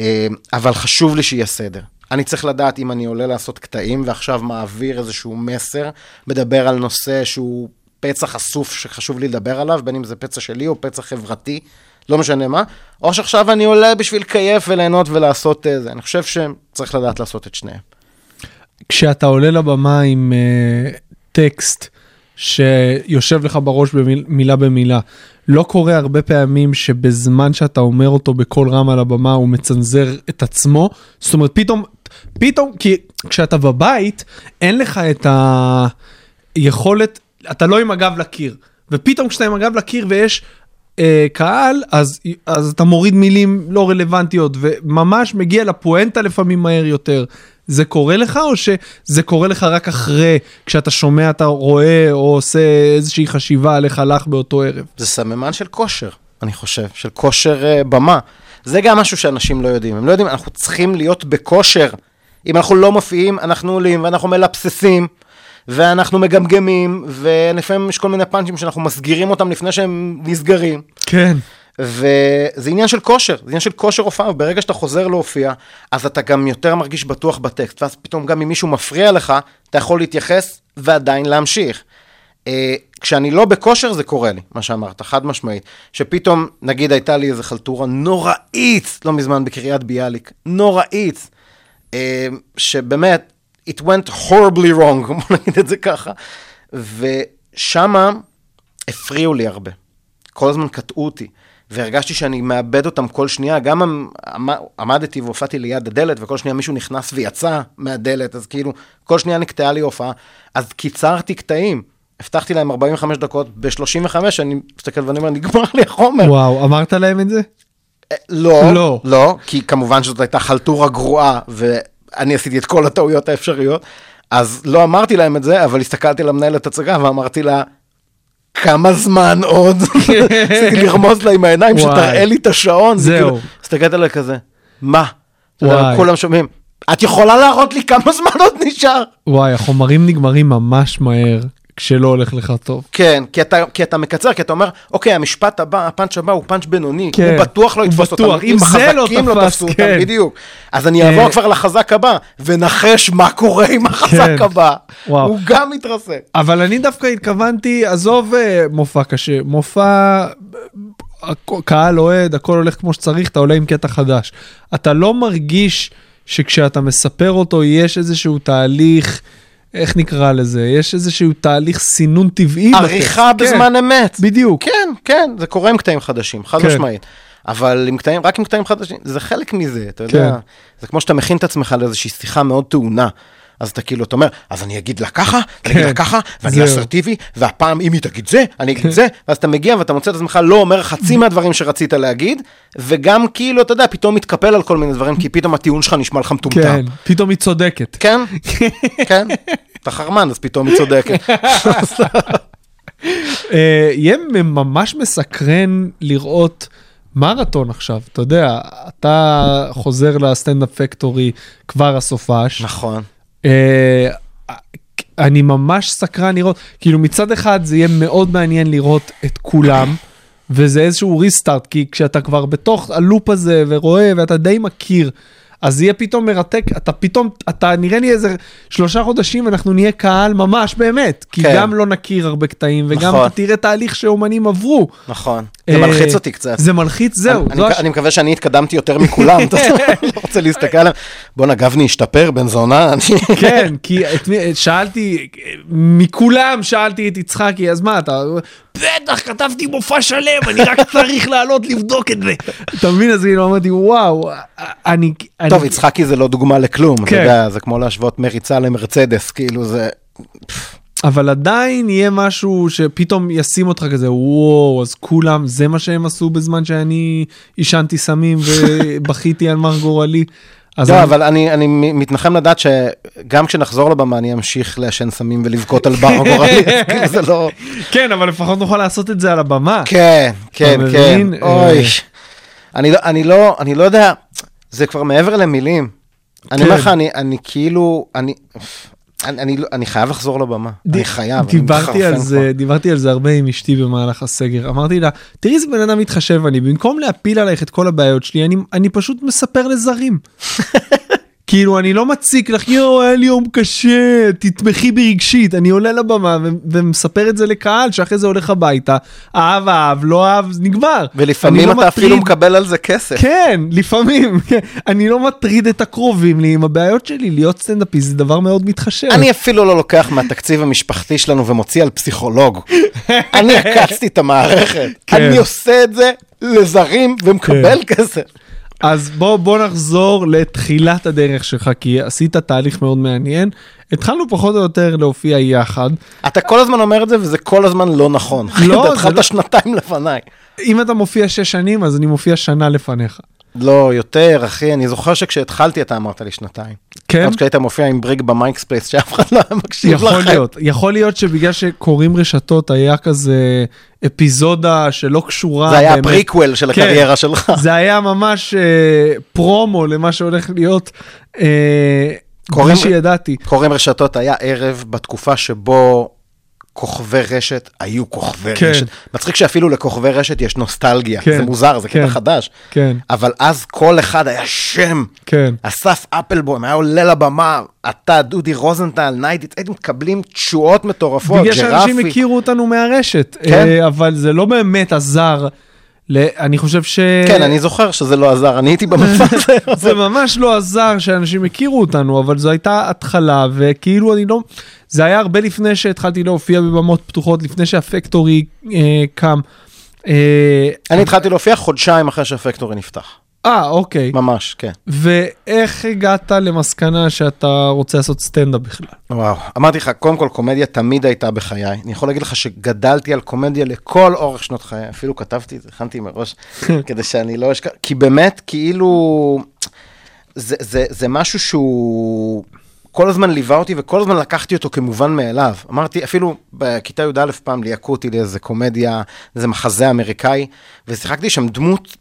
אה, אבל חשוב לי שיהיה סדר. אני צריך לדעת אם אני עולה לעשות קטעים ועכשיו מעביר איזשהו מסר, מדבר על נושא שהוא פצע חשוף שחשוב לי לדבר עליו, בין אם זה פצע שלי או פצע חברתי, לא משנה מה, או שעכשיו אני עולה בשביל לקייף וליהנות ולעשות אה, זה. אני חושב שצריך לדעת לעשות את שניהם. כשאתה עולה לבמה עם uh, טקסט שיושב לך בראש במיל, מילה במילה, לא קורה הרבה פעמים שבזמן שאתה אומר אותו בקול רם על הבמה הוא מצנזר את עצמו? זאת אומרת, פתאום, פתאום, כי כשאתה בבית, אין לך את היכולת, אתה לא עם הגב לקיר, ופתאום כשאתה עם הגב לקיר ויש... אה, קהל, אז, אז אתה מוריד מילים לא רלוונטיות, וממש מגיע לפואנטה לפעמים מהר יותר. זה קורה לך, או שזה קורה לך רק אחרי, כשאתה שומע, אתה רואה, או עושה איזושהי חשיבה על איך הלך באותו ערב? זה סממן של כושר, אני חושב, של כושר uh, במה. זה גם משהו שאנשים לא יודעים. הם לא יודעים, אנחנו צריכים להיות בכושר. אם אנחנו לא מופיעים, אנחנו עולים ואנחנו מלבססים, ואנחנו מגמגמים, ולפעמים יש כל מיני פאנצ'ים שאנחנו מסגירים אותם לפני שהם נסגרים. כן. וזה עניין של כושר, זה עניין של כושר הופעה, וברגע שאתה חוזר להופיע, אז אתה גם יותר מרגיש בטוח בטקסט, ואז פתאום גם אם מישהו מפריע לך, אתה יכול להתייחס ועדיין להמשיך. אה, כשאני לא בכושר זה קורה לי, מה שאמרת, חד משמעית. שפתאום, נגיד הייתה לי איזו חלטורה נוראית, לא מזמן בקריית ביאליק, נוראית, אה, שבאמת, it went horribly wrong, [laughs] בוא נגיד את זה ככה. ושמה הפריעו לי הרבה. כל הזמן קטעו אותי. והרגשתי שאני מאבד אותם כל שנייה, גם עמ- עמ- עמדתי והופעתי ליד הדלת, וכל שנייה מישהו נכנס ויצא מהדלת, אז כאילו, כל שנייה נקטעה לי הופעה, אז קיצרתי קטעים. הבטחתי להם 45 דקות, ב-35 אני מסתכל ואני אומר, נגמר לי החומר. וואו, אמרת להם את זה? אה, לא, לא. לא, כי כמובן שזאת הייתה חלטורה גרועה, ואני עשיתי את כל הטעויות האפשריות, אז לא אמרתי להם את זה, אבל הסתכלתי למנהלת הצגה ואמרתי לה, כמה זמן עוד? [laughs] רציתי לרמוז לה עם העיניים. שתראה לי את השעון. זהו. וכאילו, הסתכלת עליה כזה, מה? כולם שומעים, את יכולה להראות לי כמה זמן עוד נשאר? וואי, החומרים נגמרים ממש מהר כשלא הולך לך טוב. כן, כי אתה, כי אתה מקצר, כי אתה אומר, אוקיי, המשפט הבא, הפאנץ' הבא הוא פאנץ' בינוני, כן, הוא בטוח לא יתפוס אותם, אם זה לא החזקים תפס, תפסו כן. אותם, בדיוק. אז אני אעבור אה, כבר לחזק הבא, ונחש מה קורה עם החזק כן. הבא. וואו. הוא גם מתרסק. אבל אני דווקא התכוונתי, עזוב אה, מופע קשה, מופע, הכ- קהל אוהד, הכל הולך כמו שצריך, אתה עולה עם קטע חדש. אתה לא מרגיש שכשאתה מספר אותו יש איזשהו תהליך, איך נקרא לזה? יש איזשהו תהליך סינון טבעי. עריכה בטקסט. בזמן כן, אמת. בדיוק. כן, כן, זה קורה עם קטעים חדשים, חד כן. משמעית. אבל עם קטעים, רק עם קטעים חדשים, זה חלק מזה, אתה יודע. כן. זה כמו שאתה מכין את עצמך לאיזושהי שיחה מאוד טעונה. אז אתה כאילו, אתה אומר, אז אני אגיד לה ככה, אני אגיד לה כן, ככה, ואני. אסרטיבי, והפעם אם היא תגיד זה, אני אגיד זה, [laughs] ואז אתה מגיע ואתה מוצא את עצמך לא אומר חצי [laughs] מהדברים שרצית להגיד, וגם כאילו, אתה יודע, פתאום מתקפל על כל מיני דברים, כי פתאום הטיעון שלך נשמע לך מטומטם. כן, פתאום היא צודקת. כן, [laughs] כן, אתה חרמן, אז פתאום היא צודקת. אה, יהיה ממש מסקרן לראות מרתון עכשיו, אתה יודע, אתה חוזר לסטנדאפ פקטורי כבר הסופש. נכון. אה, אני ממש סקרן לראות, כאילו מצד אחד זה יהיה מאוד מעניין לראות את כולם, וזה איזשהו ריסטארט, כי כשאתה כבר בתוך הלופ הזה ורואה ואתה די מכיר, אז יהיה פתאום מרתק, אתה פתאום, אתה נראה לי איזה שלושה חודשים אנחנו נהיה קהל ממש באמת, כי כן. גם לא נכיר הרבה קטעים וגם נכון. אתה תראה תהליך שאומנים עברו. נכון. זה אה, מלחיץ אותי קצת. זה מלחיץ, זהו. אני, זו אני, הש- אני מקווה שאני התקדמתי יותר מכולם, אתה [laughs] לא רוצה להסתכל עליהם. בואנה, גבני השתפר, בן זונה. כן, כי את שאלתי, מכולם שאלתי את יצחקי, אז מה אתה, בטח, כתבתי מופע שלם, אני רק צריך לעלות לבדוק את זה. אתה מבין? אז כאילו אמרתי, וואו, אני... טוב, יצחקי זה לא דוגמה לכלום, אתה כן. יודע, זה כמו להשוות מריצה למרצדס, כאילו זה... אבל עדיין יהיה משהו שפתאום ישים אותך כזה, וואו, אז כולם, זה מה שהם עשו בזמן שאני עישנתי סמים ובכיתי על מר גורלי. אז לא, אני- אבל אני, אני מתנחם לדעת שגם כשנחזור לבמה אני אמשיך לעשן סמים ולבכות על בר גורלי, [laughs] כאילו זה לא... כן, אבל לפחות נוכל לעשות את זה על הבמה. כן, כן, כן? אוי. אה. אני לא, אני לא, אני לא יודע, זה כבר מעבר למילים. אני כן. אומר לך, אני, אני כאילו, אני, אני, אני, לא- אני חייב לחזור לבמה, אני חייב, אני דיברתי על מתחרפן זה, כבר. דיברתי על זה הרבה עם אשתי במהלך הסגר. אמרתי לה, תראי איזה בן אדם מתחשב אני, במקום להפיל עלייך את כל הבעיות שלי, אני, אני פשוט מספר לזרים. [laughs] כאילו, אני לא מציק לך, יואו, היה לי יום קשה, תתמכי בי רגשית. אני עולה לבמה ו- ומספר את זה לקהל, שאחרי זה הולך הביתה, אהב אהב, לא אהב, נגמר. ולפעמים אני אתה לא אפילו מטריד- מקבל על זה כסף. כן, לפעמים. כן. אני לא מטריד את הקרובים לי עם הבעיות שלי, להיות סטנדאפיסט זה דבר מאוד מתחשב. אני אפילו לא לוקח מהתקציב המשפחתי שלנו ומוציא על פסיכולוג. [laughs] אני עקצתי את המערכת. כן. אני עושה את זה לזרים ומקבל כסף. אז בוא, בוא נחזור לתחילת הדרך שלך, כי עשית תהליך מאוד מעניין. התחלנו פחות או יותר להופיע יחד. אתה כל הזמן אומר את זה וזה כל הזמן לא נכון. לא, [laughs] אתה זה התחלת לא- שנתיים לפניי. אם אתה מופיע שש שנים, אז אני מופיע שנה לפניך. לא, יותר, אחי, אני זוכר שכשהתחלתי אתה אמרת לי שנתיים. כן? עוד כשהיית מופיע עם בריג ב Mike's Place, שאף אחד לא היה מקשיב לכם. יכול להיות. יכול להיות שבגלל שקורעים רשתות, היה כזה אפיזודה שלא קשורה. זה היה באמת. הפריקוול של כן. הקריירה שלך. [laughs] זה היה ממש אה, פרומו למה שהולך להיות, אה, קורעים- שידעתי. קורעים רשתות היה ערב בתקופה שבו כוכבי רשת היו כוכבי כן. רשת. מצחיק שאפילו לכוכבי רשת יש נוסטלגיה, כן, זה מוזר, זה כן, קטע חדש. כן, אבל אז כל אחד היה שם. כן. אסף אפלבוים היה עולה לבמה, אתה, דודי רוזנטל, ניידיץ, הייתם מקבלים תשואות מטורפות, בגלל שאנשים ג'רפי. הכירו אותנו מהרשת, כן. אה, אבל זה לא באמת עזר. אני חושב ש... כן, אני זוכר שזה לא עזר, אני הייתי במופע [laughs] הזה. זה ממש לא עזר שאנשים הכירו אותנו, אבל זו הייתה התחלה, וכאילו אני לא... זה היה הרבה לפני שהתחלתי להופיע בבמות פתוחות, לפני שהפקטורי אה, קם. אה, אני התחלתי להופיע חודשיים אחרי שהפקטורי נפתח. אה, אוקיי. ממש, כן. ואיך הגעת למסקנה שאתה רוצה לעשות סטנדאפ בכלל? וואו, אמרתי לך, קודם כל קומדיה תמיד הייתה בחיי. אני יכול להגיד לך שגדלתי על קומדיה לכל אורך שנות חיי, אפילו כתבתי את זה, הכנתי מראש, [laughs] כדי שאני לא אשכח, כי באמת, כאילו, זה, זה, זה משהו שהוא כל הזמן ליווה אותי וכל הזמן לקחתי אותו כמובן מאליו. אמרתי, אפילו בכיתה י"א פעם ליהקו אותי לאיזה קומדיה, איזה מחזה אמריקאי, ושיחקתי שם דמות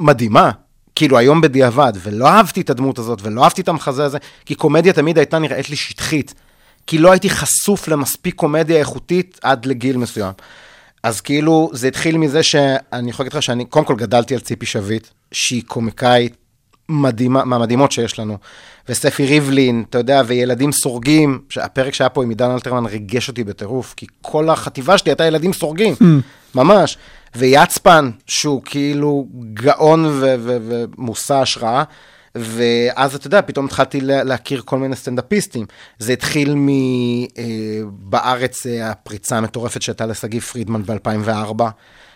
מדהימה, כאילו היום בדיעבד, ולא אהבתי את הדמות הזאת, ולא אהבתי את המחזה הזה, כי קומדיה תמיד הייתה נראית לי שטחית, כי לא הייתי חשוף למספיק קומדיה איכותית עד לגיל מסוים. אז כאילו, זה התחיל מזה שאני יכול להגיד לך שאני, קודם כל גדלתי על ציפי שביט, שהיא קומיקאית מדהימה, מהמדהימות שיש לנו. וספי ריבלין, אתה יודע, וילדים סורגים, שהפרק שהיה פה עם עידן אלתרמן ריגש אותי בטירוף, כי כל החטיבה שלי הייתה ילדים סורגים, ממש. ויצפן, שהוא כאילו גאון ומושא השראה. ואז אתה יודע, פתאום התחלתי לה- להכיר כל מיני סטנדאפיסטים. זה התחיל מ... אה, אה, הפריצה המטורפת שהייתה לשגיא פרידמן ב-2004,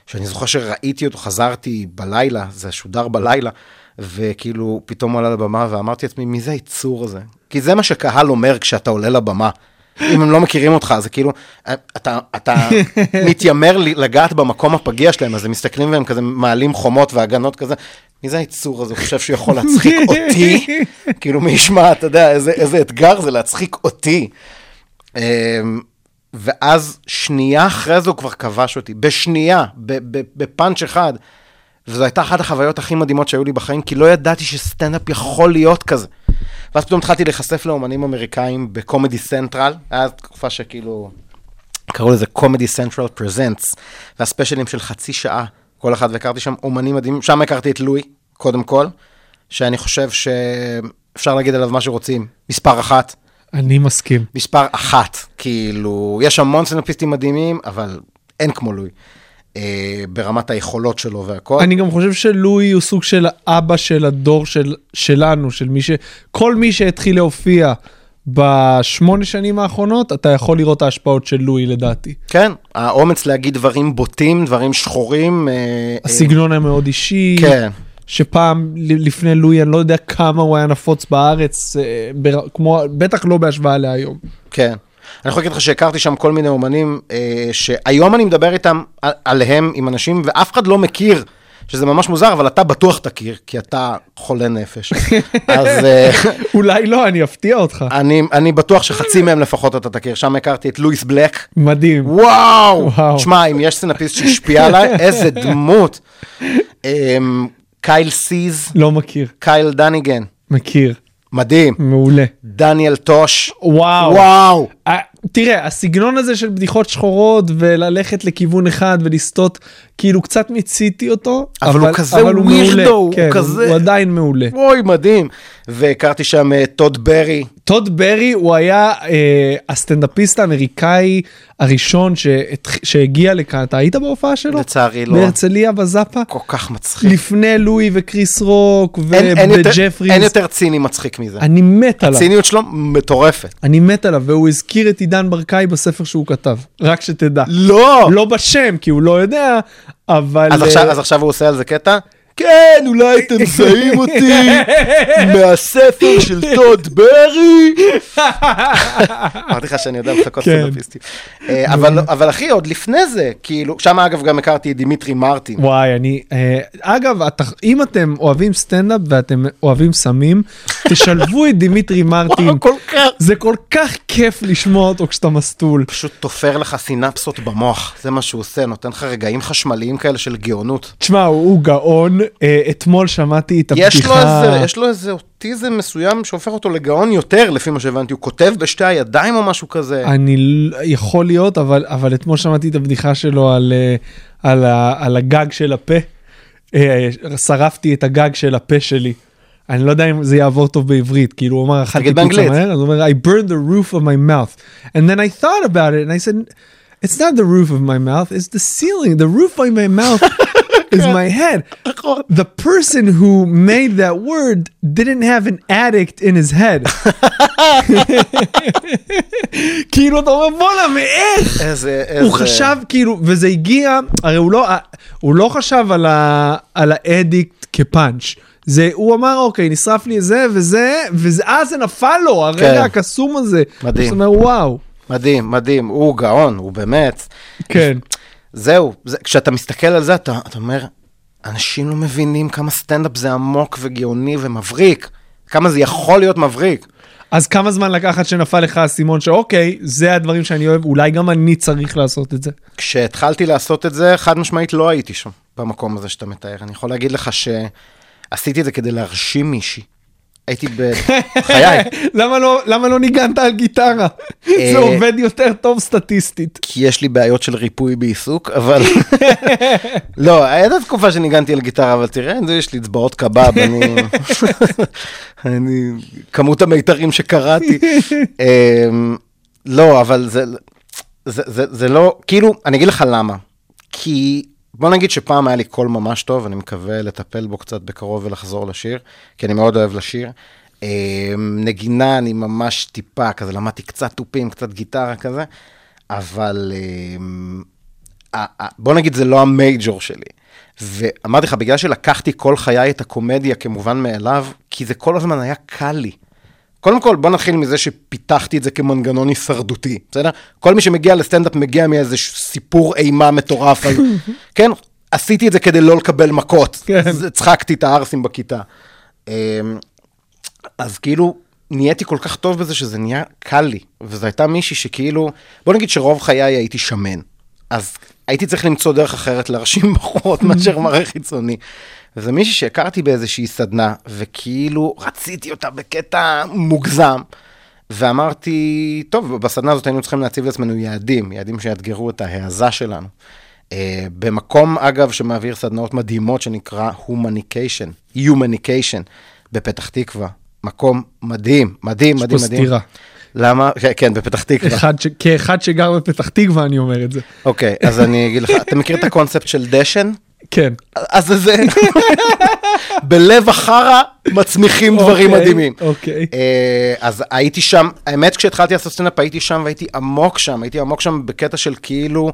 שאני זוכר שראיתי אותו, חזרתי בלילה, זה שודר בלילה, וכאילו, פתאום עלה לבמה ואמרתי לעצמי, מי זה היצור הזה? כי זה מה שקהל אומר כשאתה עולה לבמה. אם הם לא מכירים אותך, זה כאילו, אתה, אתה מתיימר לגעת במקום הפגיע שלהם, אז הם מסתכלים והם כזה מעלים חומות והגנות כזה. מי זה היצור הזה? הוא חושב שהוא יכול להצחיק אותי? כאילו, מי ישמע, אתה יודע, איזה, איזה אתגר זה להצחיק אותי. אמ, ואז שנייה אחרי זה הוא כבר כבש אותי, בשנייה, בפאנץ' אחד. וזו הייתה אחת החוויות הכי מדהימות שהיו לי בחיים, כי לא ידעתי שסטנדאפ יכול להיות כזה. ואז פתאום התחלתי להיחשף לאומנים אמריקאים ב Comedy Central, היה תקופה שכאילו, קראו לזה Comedy Central Presents, והספיישלים של חצי שעה, כל אחד, והכרתי שם אומנים מדהימים, שם הכרתי את לואי, קודם כל, שאני חושב שאפשר להגיד עליו מה שרוצים, מספר אחת. אני מסכים. מספר אחת, כאילו, יש המון סטנדאפיסטים מדהימים, אבל אין כמו לואי. אה, ברמת היכולות שלו והכל. אני גם חושב שלואי הוא סוג של אבא של הדור של, שלנו, של מי ש... כל מי שהתחיל להופיע בשמונה שנים האחרונות, אתה יכול לראות ההשפעות של לואי לדעתי. כן, האומץ להגיד דברים בוטים, דברים שחורים. אה, אה, הסגנון היה מאוד אישי. כן. שפעם לפני לואי, אני לא יודע כמה הוא היה נפוץ בארץ, אה, בר... כמו, בטח לא בהשוואה להיום. כן. אני יכול להגיד לך שהכרתי שם כל מיני אומנים, אה, שהיום אני מדבר איתם, על- עליהם, עם אנשים, ואף אחד לא מכיר, שזה ממש מוזר, אבל אתה בטוח תכיר, כי אתה חולה נפש. [laughs] אז אה, אולי לא, אני אפתיע אותך. אני, אני בטוח שחצי מהם לפחות אתה תכיר. שם הכרתי את לואיס בלק. מדהים. וואו! וואו. תשמע, אם יש סטנדאפיסט שהשפיע עליי, [laughs] איזה דמות. אמ, קייל סיז, לא מכיר. קייל דניגן, מכיר. מדהים. מעולה. דניאל טוש. וואו. וואו. אה, תראה, הסגנון הזה של בדיחות שחורות וללכת לכיוון אחד ולסטות, כאילו קצת מיציתי אותו. אבל הוא כזה אבל הוא מעולה. הוא כן, כזה- הוא עדיין מעולה. אוי, מדהים. והכרתי שם אה, טוד ברי. טוד ברי הוא היה אה, הסטנדאפיסט האמריקאי הראשון שהתח... שהגיע לכאן, אתה היית בהופעה שלו? לצערי לא. בהרצליה בזאפה? כל כך מצחיק. לפני לואי וקריס רוק אין- אין יותר- ציני מצחיק מזה. אני מת עליו. הציניות שלו מטורפת. אני מת עליו, והוא הזכיר את עידן ברקאי בספר שהוא כתב, רק שתדע. לא! לא בשם, כי הוא לא יודע, אבל... אז אה, עכשיו- אז עכשיו הוא עושה על זה קטע? כן, אולי אתם מזהים אותי [laughs] מהספר של טוד ברי. [laughs] אמרתי לך שאני יודע לחקות כן. סטנדאפיסטים. אה, אבל- אחי, עוד לפני זה, כאילו, שם אגב גם הכרתי את דימיטרי מרטין. וואי, אני... אה, אגב, אם אתם אוהבים סטנדאפ ואתם אוהבים סמים, תשלבו את דימיטרי מרטין. זה כל כך כיף לשמוע אותו כשאתה מסטול. פשוט תופר לך סינפסות במוח, זה מה שהוא עושה, נותן לך רגעים חשמליים כאלה של גאונות. תשמע, הוא גאון. אתמול שמעתי את יש לו. איזה, יש לו איזה אוטיזם מסוים שהופך אותו לגאון יותר, לפי מה שהבנתי, הוא כותב בשתי הידיים או משהו כזה. אני יכול להיות, אבל, אבל אתמול שמעתי את הבדיחה שלו על, אה, על, על הגג של הפה. אה, שרפתי את הגג של הפה שלי. אני לא יודע אם זה יעבור טוב בעברית, כאילו הוא אמר, אכלתי תגיד פיצה. מהר, אז הוא אומר, I burned the roof of my mouth. And then I thought about it, and I said, it's not the roof of my mouth, it's the ceiling. The roof of my mouth is my head. The person who made that word didn't have an addict in his head. [laughs] כאילו אתה אומר בואנה מאיך איזה, איזה... הוא חשב כאילו וזה הגיע הרי הוא לא הוא לא חשב על, ה, על האדיקט כפאנץ' זה הוא אמר אוקיי נשרף לי זה וזה ואז זה נפל לו הרגע כן. הקסום הזה. מדהים. זאת אומרת וואו. מדהים, מדהים, הוא גאון, הוא באמת. כן. זהו, זה, כשאתה מסתכל על זה, אתה, אתה אומר, אנשים לא מבינים כמה סטנדאפ זה עמוק וגאוני ומבריק. כמה זה יכול להיות מבריק. אז כמה זמן לקחת שנפל לך האסימון שאוקיי זה הדברים שאני אוהב אולי גם אני צריך לעשות את זה. כשהתחלתי לעשות את זה, חד משמעית לא הייתי שם, במקום הזה שאתה מתאר. אני יכול להגיד לך שעשיתי את זה כדי להרשים מישהי. הייתי [laughs] בחיי, למה לא למה לא ניגנת על גיטרה? אה, זה עובד יותר טוב סטטיסטית. כי יש לי בעיות של ריפוי בעיסוק, אבל... [laughs] לא, הייתה תקופה שניגנתי על גיטרה, אבל תראה, יש לי אצבעות קבב, אני... [laughs] אני... כמות המיתרים שקראתי. אמ, לא, אבל זה, זה, זה, זה לא... כאילו, אני אגיד לך למה. כי בוא נגיד שפעם היה לי קול ממש טוב, אני מקווה לטפל בו קצת בקרוב ולחזור לשיר, כי אני מאוד אוהב לשיר. אמ, נגינה, אני ממש טיפה, כזה למדתי קצת תופים, קצת גיטרה כזה, אבל אמ, ה- ה- בוא נגיד זה לא המייג'ור שלי. ואמרתי לך, בגלל שלקחתי כל חיי את הקומדיה כמובן מאליו, כי זה כל הזמן היה קל לי. קודם כל, בוא נתחיל מזה שפיתחתי את זה כמנגנון הישרדותי, בסדר? כל מי שמגיע לסטנדאפ מגיע מאיזה סיפור אימה מטורף, על... [laughs] כן? עשיתי את זה כדי לא לקבל מכות. כן. צחקתי את הערסים בכיתה. אמ, אז כאילו, נהייתי כל כך טוב בזה שזה נהיה קל לי. וזו הייתה מישהי שכאילו, בוא נגיד שרוב חיי הייתי שמן. אז הייתי צריך למצוא דרך אחרת להרשים בחורות [laughs] מאשר מראה חיצוני. וזה מישהי שהכרתי באיזושהי סדנה, וכאילו רציתי אותה בקטע מוגזם. ואמרתי, טוב, בסדנה הזאת היינו צריכים להציב לעצמנו יעדים, יעדים שיאתגרו את ההעזה שלנו. Uh, במקום, אגב, שמעביר סדנאות מדהימות שנקרא Humanication, Humanication, בפתח תקווה. מקום מדהים, מדהים, יש מדהים, פה מדהים. סתירה. למה? כן, כן, בפתח תקווה. אחד ש... כאחד שגר בפתח תקווה אני אומר את זה. אוקיי, אז אני אגיד לך, אתה מכיר את הקונספט של דשן? כן. אז זה. [laughs] בלב החרא מצמיחים דברים אוקיי, מדהימים. אוקיי. אה, אז הייתי שם, האמת כשהתחלתי לעשות סטנדאפ הייתי שם והייתי עמוק שם, הייתי עמוק שם בקטע של כאילו,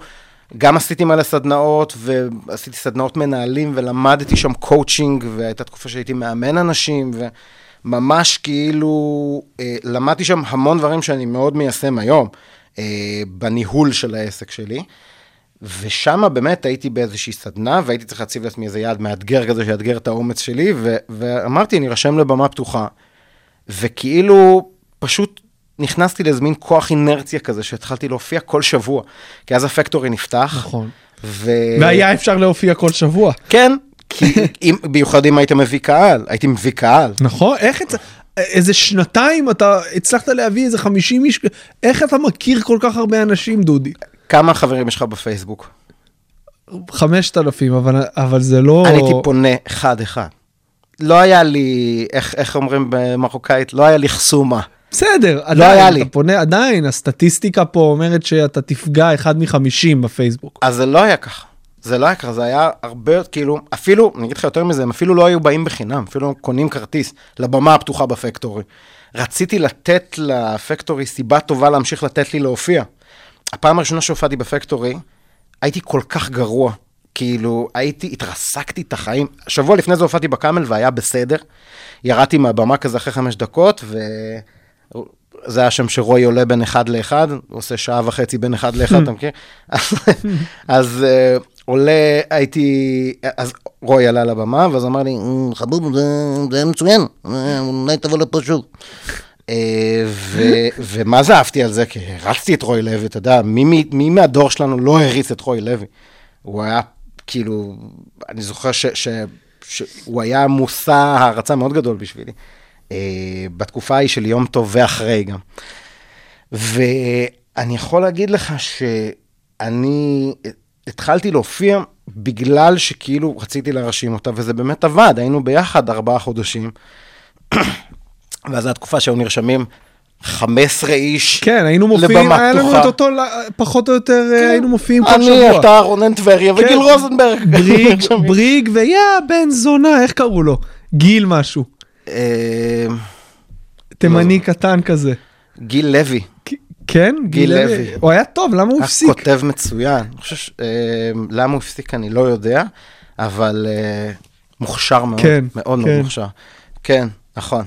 גם עשיתי מלא סדנאות ועשיתי סדנאות מנהלים ולמדתי שם קואוצ'ינג והייתה תקופה שהייתי מאמן אנשים וממש כאילו אה, למדתי שם המון דברים שאני מאוד מיישם היום אה, בניהול של העסק שלי. ושם באמת הייתי באיזושהי סדנה, והייתי צריך להציב לעצמי איזה יעד מאתגר כזה, שיאתגר את האומץ שלי, ו- ואמרתי, אני ארשם לבמה פתוחה. וכאילו, פשוט נכנסתי לאיזה מין כוח אינרציה כזה, שהתחלתי להופיע כל שבוע. כי אז הפקטורי נפתח. נכון. ו... והיה אפשר להופיע כל שבוע. כן, כי [laughs] אם, במיוחד אם היית מביא קהל, הייתי מביא קהל. נכון? איך את... איזה שנתיים אתה הצלחת להביא איזה 50 איש, איך אתה מכיר כל כך הרבה אנשים, דודי? כמה חברים יש לך בפייסבוק? 5,000, אבל, אבל זה לא... אני הייתי פונה אחד-אחד. לא היה לי, איך, איך אומרים במרוקאית? לא היה לי חסומה. בסדר, עדיין, לא היה אתה לי. פונה, עדיין, הסטטיסטיקה פה אומרת שאתה תפגע אחד מחמישים בפייסבוק. אז זה לא היה ככה. זה לא היה ככה, זה היה הרבה, כאילו, אפילו, אני אגיד לך יותר מזה, הם אפילו לא היו באים בחינם, אפילו קונים כרטיס לבמה הפתוחה בפקטורי. רציתי לתת לפקטורי סיבה טובה להמשיך לתת לי להופיע. הפעם הראשונה שהופעתי בפקטורי, הייתי כל כך גרוע. כאילו, הייתי, התרסקתי את החיים. שבוע לפני זה הופעתי בקאמל והיה בסדר. ירדתי מהבמה כזה אחרי חמש דקות, ו... זה היה שם שרוי עולה בין אחד לאחד, הוא עושה שעה וחצי בין אחד לאחד, אתה מכיר? אז אה, עולה, הייתי, אז רוי עלה לבמה, ואז אמר לי, "אה, חבוב, זה- זה מצוין, אה, אולי תבוא לפה שוב. אה, [laughs] ומה זה אהבתי על זה? כי הרצתי את רוי לוי, אתה יודע, מי, מי מהדור שלנו לא הריץ את רוי לוי? הוא היה, כאילו, אני זוכר ש, ש, שהוא היה מושא הערצה מאוד גדול בשבילי. אה, בתקופה ההיא של יום טוב ואחרי גם. ואני יכול להגיד לך שאני התחלתי להופיע בגלל שכאילו רציתי להרשים אותה, וזה באמת עבד, היינו ביחד ארבעה חודשים. ואז זו התקופה שהיו נרשמים 15 איש כן, היינו מופיעים, לבמה היה לנו. את אותו, פחות או יותר, אה, היינו מופיעים כל אני, שבוע. אתה, רונן טבריה כן. וגיל רוזנברג. בריג. [laughs] בריג ויא בן זונה, איך קראו לו? גיל משהו. אה, תימני קטן כזה. גיל לוי, כן? גיל לוי. הוא היה טוב, למה הוא הפסיק? כותב מצוין. אני חושב, ש- אה, למה הוא הפסיק אני לא יודע, אבל מוכשר מאוד, כן, מאוד כן. מאוד מוכשר. כן, נכון.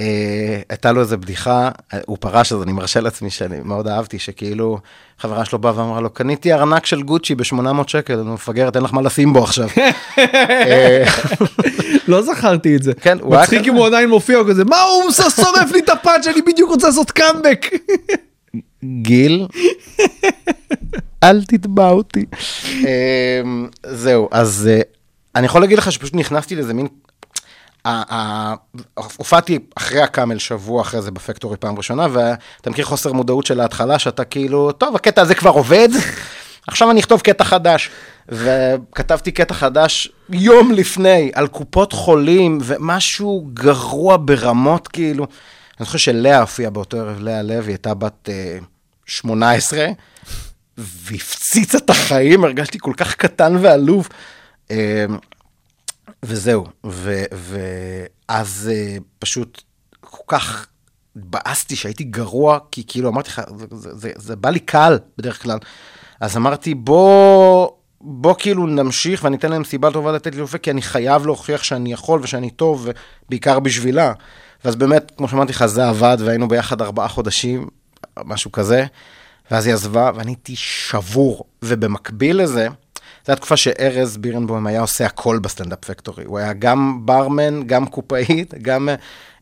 אה, הייתה לו איזה בדיחה, אה, הוא פרש, אז אני מרשה לעצמי שאני מאוד אהבתי, שכאילו, חברה שלו באה ואמרה לו, קניתי ארנק של גוצ'י ב-800 שקל, אני מפגרת, אין לך מה לשים בו עכשיו. [laughs] אה, לא זכרתי את זה. כן, הוא היה מצחיק כזה. אם הוא עדיין מופיע, הוא כזה, מה הוא שורף לי את הפאנץ', אני בדיוק רוצה לעשות קאמבק. [laughs] גיל, אל תתבע אותי. אמ, זהו, אז אה, אני יכול להגיד לך שפשוט נכנסתי לאיזה מין... הופעתי אחרי הקאמל שבוע אחרי זה בפקטורי פעם ראשונה, ואתה מכיר חוסר מודעות של ההתחלה, שאתה כאילו, טוב, הקטע הזה כבר עובד, עכשיו אני אכתוב קטע חדש. וכתבתי קטע חדש יום לפני, על קופות חולים, ומשהו גרוע ברמות, כאילו. אני זוכר שלאה הופיעה באותו ערב, לאה לוי, הייתה בת אה, 18, והפציצה את החיים, הרגשתי כל כך קטן ועלוב. אה, וזהו, ו, ואז אה, פשוט כל כך התבאסתי שהייתי גרוע, כי כאילו אמרתי לך, זה, זה, זה, זה בא לי קל בדרך כלל. אז אמרתי, בוא בוא כאילו נמשיך ואני אתן להם סיבה טובה לתת לי אופק, כי אני חייב להוכיח שאני יכול ושאני טוב, ובעיקר בשבילה. ואז באמת, כמו שאמרתי לך, זה עבד, והיינו ביחד ארבעה חודשים, משהו כזה, ואז היא עזבה, ואני הייתי שבור. ובמקביל לזה, זו התקופה שארז בירנבוים היה עושה הכל בסטנדאפ פקטורי. הוא היה גם ברמן, גם קופאית, גם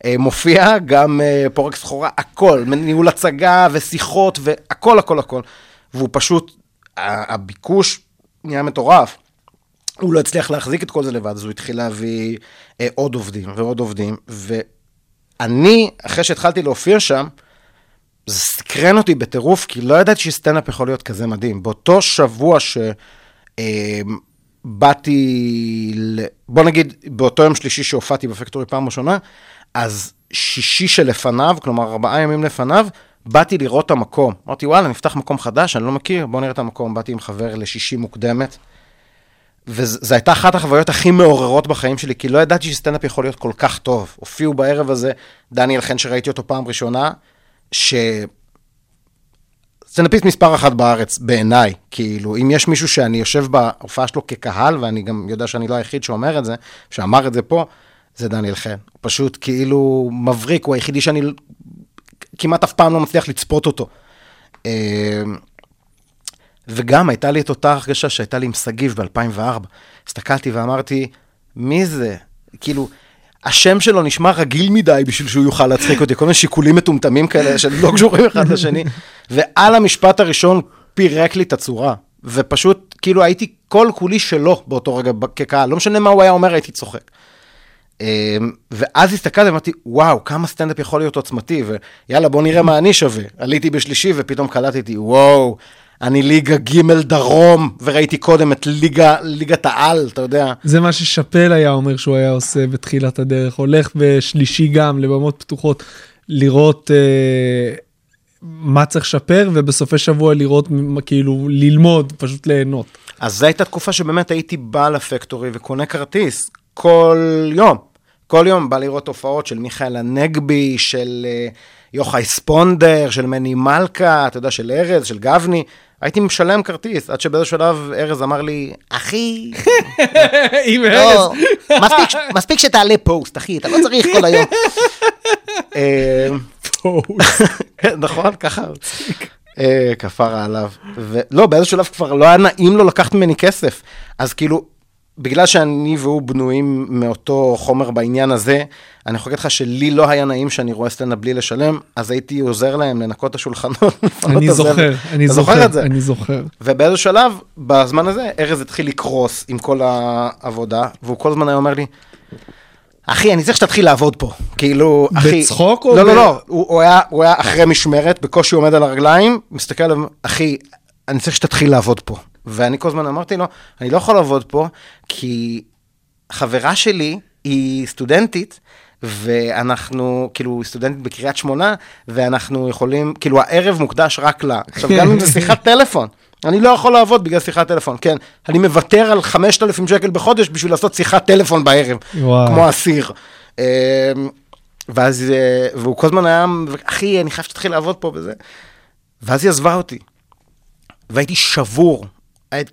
אה, מופיע, גם אה, פורק סחורה, הכל, ניהול הצגה ושיחות והכל, הכל, הכל. והוא פשוט, הביקוש נהיה מטורף. הוא לא הצליח להחזיק את כל זה לבד, אז הוא התחיל להביא אה, עוד עובדים ועוד עובדים, ואני, אחרי שהתחלתי להופיע שם, זה סקרן אותי בטירוף, כי לא ידעתי שסטנדאפ יכול להיות כזה מדהים. באותו שבוע שבאתי, ל... בוא נגיד, באותו יום שלישי שהופעתי בפקטורי פעם ראשונה, אז שישי שלפניו, כלומר ארבעה ימים לפניו, באתי לראות את המקום. אמרתי, וואלה, נפתח מקום חדש, אני לא מכיר, בוא נראה את המקום. באתי עם חבר לשישי מוקדמת, וזו הייתה אחת החוויות הכי מעוררות בחיים שלי, כי לא ידעתי שסטנדאפ יכול להיות כל כך טוב. הופיעו בערב הזה דניאל חן, שראיתי אותו פעם ראשונה, ש... סטנדאפיסט מספר אחת בארץ, בעיניי. כאילו, אם יש מישהו שאני יושב בהופעה שלו כקהל, ואני גם יודע שאני לא היחיד שאומר את זה, שאמר את זה פה, זה דניאל חן. הוא פשוט כאילו מבריק, הוא היחידי שאני כמעט אף פעם לא מצליח לצפות אותו. אה, וגם הייתה לי את אותה הרגשה שהייתה לי עם שגיב ב-2004. הסתכלתי ואמרתי, מי זה? כאילו, השם שלו נשמע רגיל מדי בשביל שהוא יוכל להצחיק אותי, כל מיני שיקולים מטומטמים כאלה שלא קשורים אחד לשני. ועל המשפט הראשון פירק לי את הצורה. ופשוט, כאילו, הייתי כל כולי שלו באותו רגע כקהל, לא משנה מה הוא היה אומר, הייתי צוחק. אמ, ואז הסתכלתי ואמרתי, וואו, כמה סטנדאפ יכול להיות עוצמתי, ויאללה, בוא נראה מה אני שווה. עליתי בשלישי ופתאום קלטתי, וואו, אני ליגה ג' דרום, וראיתי קודם את ליגה, ליגת העל, אתה יודע. זה מה ששאפל היה אומר שהוא היה עושה בתחילת הדרך, הולך בשלישי גם לבמות פתוחות, לראות אה, מה צריך לשפר, ובסופי שבוע לראות, כאילו, ללמוד, פשוט ליהנות. אז זו הייתה תקופה שבאמת הייתי בא לפקטורי וקונה כרטיס כל יום. כל יום בא לראות הופעות של מיכאל הנגבי, של אה, יוחאי ספונדר, של מני מלכה, אתה יודע, של ארז, של גבני. הייתי משלם כרטיס, עד שבאיזשהו שלב ארז אמר לי, אחי, [laughs] עם לא, מספיק, ש- [laughs] מספיק שתעלה פוסט, אחי, אתה לא צריך כל היום. [laughs] אה, כן, נכון, ככה. אה, כפרה עליו. ולא, באיזשהו שלב כבר לא היה נעים לו לקחת ממני כסף. אז כאילו, בגלל שאני והוא בנויים מאותו חומר בעניין הזה, אני יכול להגיד לך שלי לא היה נעים שאני רואה סטנדאפ בלי לשלם, אז הייתי עוזר להם לנקות את השולחנות. [laughs] אני. זוכר, אני זוכר את זה? אני זוכר. ובאיזשהו שלב, בזמן הזה, ארז התחיל לקרוס עם כל העבודה, והוא כל הזמן היה אומר לי, אחי, אני צריך שתתחיל לעבוד פה. כאילו, אחי... בצחוק או לא, לא, לא, הוא, הוא, היה, הוא היה אחרי משמרת, בקושי עומד על הרגליים, מסתכל עליו, אחי, אני צריך שתתחיל לעבוד פה. ואני כל הזמן אמרתי לו, אני לא יכול לעבוד פה, כי חברה שלי היא סטודנטית, ואנחנו, כאילו, סטודנטית בקריית שמונה, ואנחנו יכולים, כאילו, הערב מוקדש רק לה. עכשיו, גם אם זה שיחת טלפון, אני לא יכול לעבוד בגלל שיחת טלפון, כן. אני מוותר על 5,000 שקל בחודש בשביל לעשות שיחת טלפון בערב, וואו. כמו אסיר. אמ, ואז, אה, והוא כל הזמן היה, אחי, אני חייב שתתחיל לעבוד פה וזה. ואז היא עזבה אותי. והייתי שבור,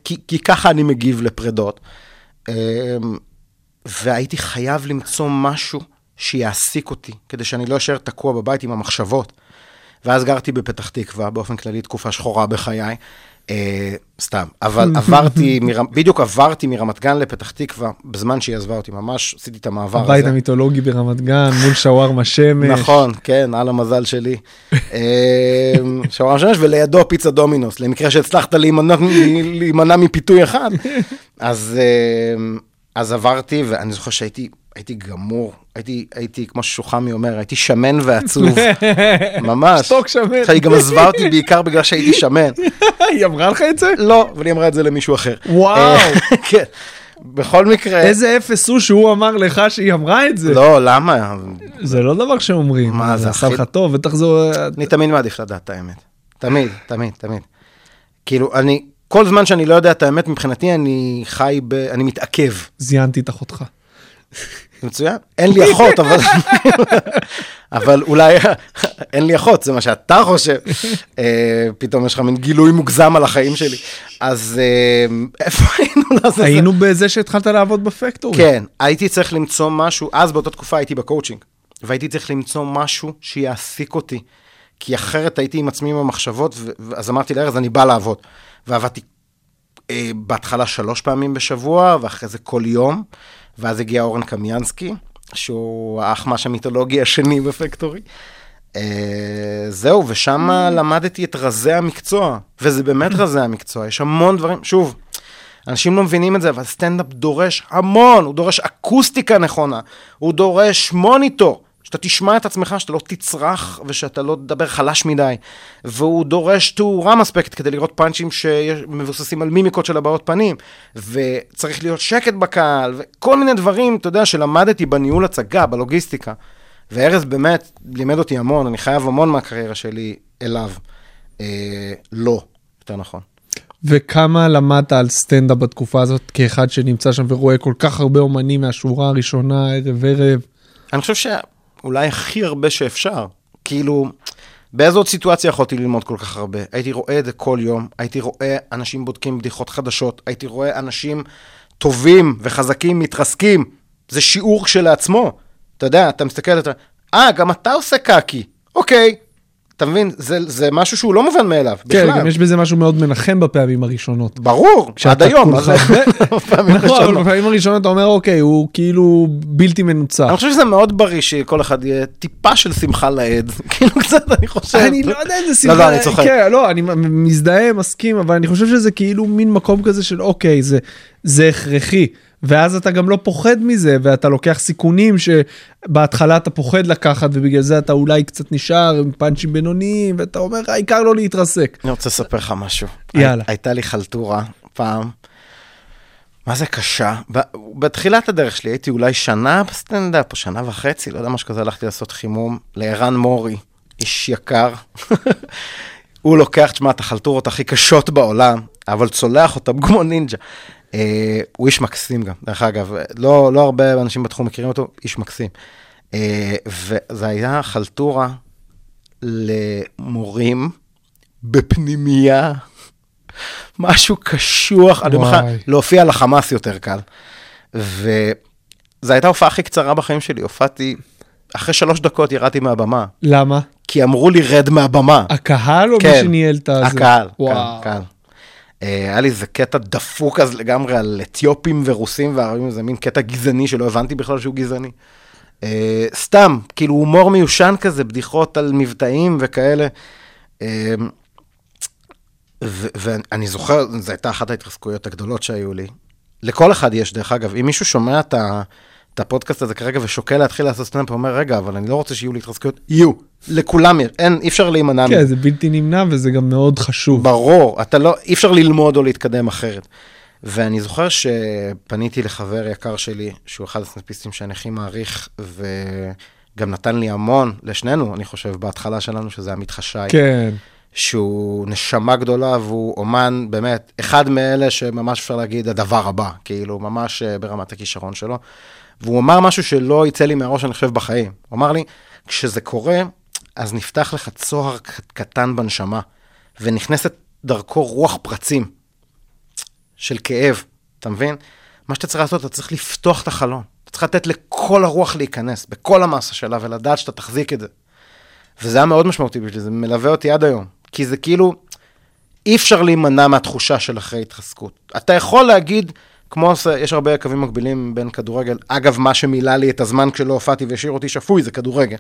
כי, כי ככה אני מגיב לפרדות. אמ, והייתי חייב למצוא משהו שיעסיק אותי, כדי שאני לא אשאר תקוע בבית עם המחשבות. ואז גרתי בפתח תקווה, באופן כללי תקופה שחורה בחיי. אה, סתם, אבל עברתי, מר... בדיוק עברתי מרמת גן לפתח תקווה בזמן שהיא עזבה אותי, ממש עשיתי את המעבר הזה. הבית המיתולוגי ברמת גן, מול שווארמה שמש. נכון, כן, על המזל שלי. אה, שווארמה שמש, ולידו פיצה דומינוס, למקרה שהצלחת להימנע, להימנע מפיתוי אחד. אז, אה, אז עברתי, ואני זוכר שהייתי הייתי גמור, הייתי, הייתי, כמו ששוחמי אומר, הייתי שמן ועצוב, [laughs] ממש. שתוק שמן. היא גם עזבה אותי בעיקר בגלל שהייתי שמן. [laughs] היא אמרה לך את זה? לא, אבל היא אמרה את זה למישהו אחר. וואו. אה, [laughs] כן. בכל מקרה... איזה אפס הוא שהוא אמר לך שהיא אמרה את זה. לא, למה? זה לא דבר שאומרים. מה, זה זה עשה לך טוב, ותחזור... אני תמיד מעדיף לדעת את האמת. תמיד, תמיד, תמיד. כאילו, אני, כל זמן שאני לא יודע את האמת, מבחינתי אני חי ב... אני מתעכב. זיינתי את אחותך. מצוין. אין לי אחות, אבל... אבל אולי אין לי אחות, זה מה שאתה חושב. אה, פתאום יש לך מין גילוי מוגזם על החיים שלי. אז אה, איפה היינו [laughs] לעזאזל? היינו בזה שהתחלת לעבוד בפקטורי. כן, הייתי צריך למצוא משהו, אז באותה תקופה הייתי בקואוצ'ינג, והייתי צריך למצוא משהו שיעסיק אותי, כי אחרת הייתי עם עצמי עם המחשבות, אז אמרתי לארז, אני בא לעבוד. ועבדתי אה, בהתחלה שלוש פעמים בשבוע, ואחרי זה כל יום, ואז הגיע אורן קמיאנסקי, שהוא האחמ"ש המיתולוגי השני בפקטורי. אה, זהו, ושם למדתי את רזי המקצוע, וזה באמת רזי המקצוע, יש המון דברים, שוב, אנשים לא מבינים את זה, אבל סטנדאפ דורש המון, הוא דורש אקוסטיקה נכונה, הוא דורש מוניטור, שאתה תשמע את עצמך, שאתה לא תצרח ושאתה לא תדבר חלש מדי, והוא דורש תאורה מספקת כדי לראות פאנצ'ים שמבוססים על מימיקות של הבעות פנים, וצריך להיות שקט בקהל, וכל מיני דברים, אתה יודע, שלמדתי בניהול הצגה, בלוגיסטיקה. וארז באמת לימד אותי המון, אני חייב המון מהקריירה שלי אליו. אה, לא, יותר נכון. וכמה למדת על סטנדאפ בתקופה הזאת, כאחד שנמצא שם ורואה כל כך הרבה אומנים מהשורה הראשונה, ערב ערב? אני חושב שאולי הכי הרבה שאפשר. כאילו, באיזו עוד סיטואציה יכולתי ללמוד כל כך הרבה? הייתי רואה את זה כל יום, הייתי רואה אנשים בודקים בדיחות חדשות, הייתי רואה אנשים טובים וחזקים מתרסקים. זה שיעור כשלעצמו. אתה יודע, אתה מסתכל, אתה... אה, גם אתה עושה קקי. אוקיי. אתה מבין? זה, זה משהו שהוא לא מובן מאליו, בכלל. כן, גם יש בזה משהו מאוד מנחם בפעמים הראשונות. ברור, עד היום. זה? [laughs] נכון, אבל. בפעמים הראשונות אתה אומר, אוקיי, הוא כאילו בלתי מנוצח. אני חושב שזה מאוד בריא שכל אחד יהיה טיפה של שמחה לאיד. [laughs] כאילו קצת, אני חושב. אני לא יודע איזה שמחה, לא, לא, אני צוחק. כן, לא, אני מזדהה, מסכים, אבל אני חושב שזה כאילו מין מקום כזה של אוקיי, זה, זה הכרחי. ואז אתה גם לא פוחד מזה, ואתה לוקח סיכונים שבהתחלה אתה פוחד לקחת, ובגלל זה אתה אולי קצת נשאר עם פאנצ'ים בינוניים, ואתה אומר, העיקר לא להתרסק. אני רוצה לספר לך משהו. יאללה. הי- הייתה לי חלטורה פעם, מה זה קשה? בתחילת הדרך שלי הייתי אולי שנה בסטנדאפ, או שנה וחצי, לא יודע משהו כזה, הלכתי לעשות חימום לערן מורי, איש יקר. [laughs] הוא לוקח, תשמע, את החלטורות הכי קשות בעולם, אבל צולח אותם כמו נינג'ה. אה, הוא איש מקסים גם, דרך אגב, לא, לא הרבה אנשים בתחום מכירים אותו, איש מקסים. אה, וזה היה חלטורה למורים בפנימייה, משהו קשוח, אני אומר לך. להופיע לחמאס יותר קל. וזו הייתה ההופעה הכי קצרה בחיים שלי, הופעתי, אחרי שלוש דקות ירדתי מהבמה, למה? כי אמרו לי רד מהבמה. הקהל או מי כן, שניהל את הזה? הקהל, וואו. קהל, קהל. אה, היה לי איזה קטע דפוק אז לגמרי על אתיופים ורוסים וערבים, איזה מין קטע גזעני שלא הבנתי בכלל שהוא גזעני. אה, סתם, כאילו הומור מיושן כזה, בדיחות על מבטאים וכאלה. ו- ואני זוכר, זו הייתה אחת ההתרסקויות הגדולות שהיו לי. לכל אחד יש, דרך אגב, אם מישהו שומע את, ה- את הפודקאסט הזה כרגע ושוקל להתחיל לעשות סטנדאפ, אומר, רגע, אבל אני לא רוצה שיהיו לי התרסקויות, יהיו, לכולם אין, אי אפשר להימנע כן, זה בלתי נמנע וזה גם מאוד חשוב. ברור, אתה לא, אי אפשר ללמוד או להתקדם אחרת. ואני זוכר שפניתי לחבר יקר שלי, שהוא אחד הסטנדאפיסטים שאני הכי מעריך, וגם נתן לי המון, לשנינו, אני חושב, בהתחלה שלנו, שזה עמית חשאי. כן. שהוא נשמה גדולה והוא אומן, באמת, אחד מאלה שממש אפשר להגיד הדבר הבא, כאילו, ממש אה, ברמת הכישרון שלו. והוא אמר משהו שלא יצא לי מהראש, אני חושב, בחיים. הוא אמר לי, כשזה קורה, אז נפתח לך צוהר קטן בנשמה, ונכנסת דרכו רוח פרצים של כאב, אתה מבין? מה שאתה צריך לעשות, אתה צריך לפתוח את החלון. אתה צריך לתת לכל הרוח להיכנס, בכל המסה שלה, ולדעת שאתה תחזיק את זה. וזה היה מאוד משמעותי בשבילי, זה מלווה אותי עד היום. כי זה כאילו, אי אפשר להימנע מהתחושה של אחרי התחזקות. אתה יכול להגיד, כמו, יש הרבה קווים מקבילים בין כדורגל, אגב, מה שמילא לי את הזמן כשלא הופעתי והשאיר אותי שפוי, זה כדורגל.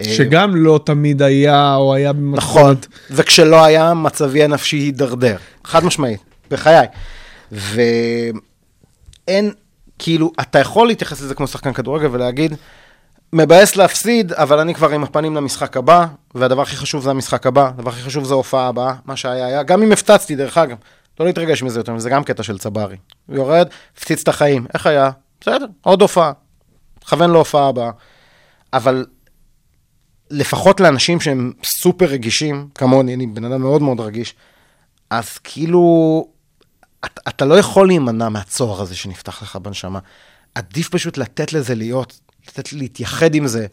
אה, שגם לא תמיד היה, או היה נכון, במתכונת. וכשלא היה, מצבי הנפשי הידרדר. חד משמעית, בחיי. ואין, כאילו, אתה יכול להתייחס לזה כמו שחקן כדורגל ולהגיד, מבאס להפסיד, אבל אני כבר עם הפנים למשחק הבא, והדבר הכי חשוב זה המשחק הבא, הדבר הכי חשוב זה ההופעה הבאה, מה שהיה היה, גם אם הפצצתי, דרך אגב, לא להתרגש מזה יותר, זה גם קטע של צברי. הוא יורד, הפציץ את החיים, איך היה? בסדר, עוד הופעה, תכוון להופעה הבאה. אבל לפחות לאנשים שהם סופר רגישים, כמוני, אני בן אדם מאוד מאוד רגיש, אז כאילו, אתה, אתה לא יכול להימנע מהצוהר הזה שנפתח לך בנשמה. עדיף פשוט לתת לזה להיות, לתת להתייחד עם זה,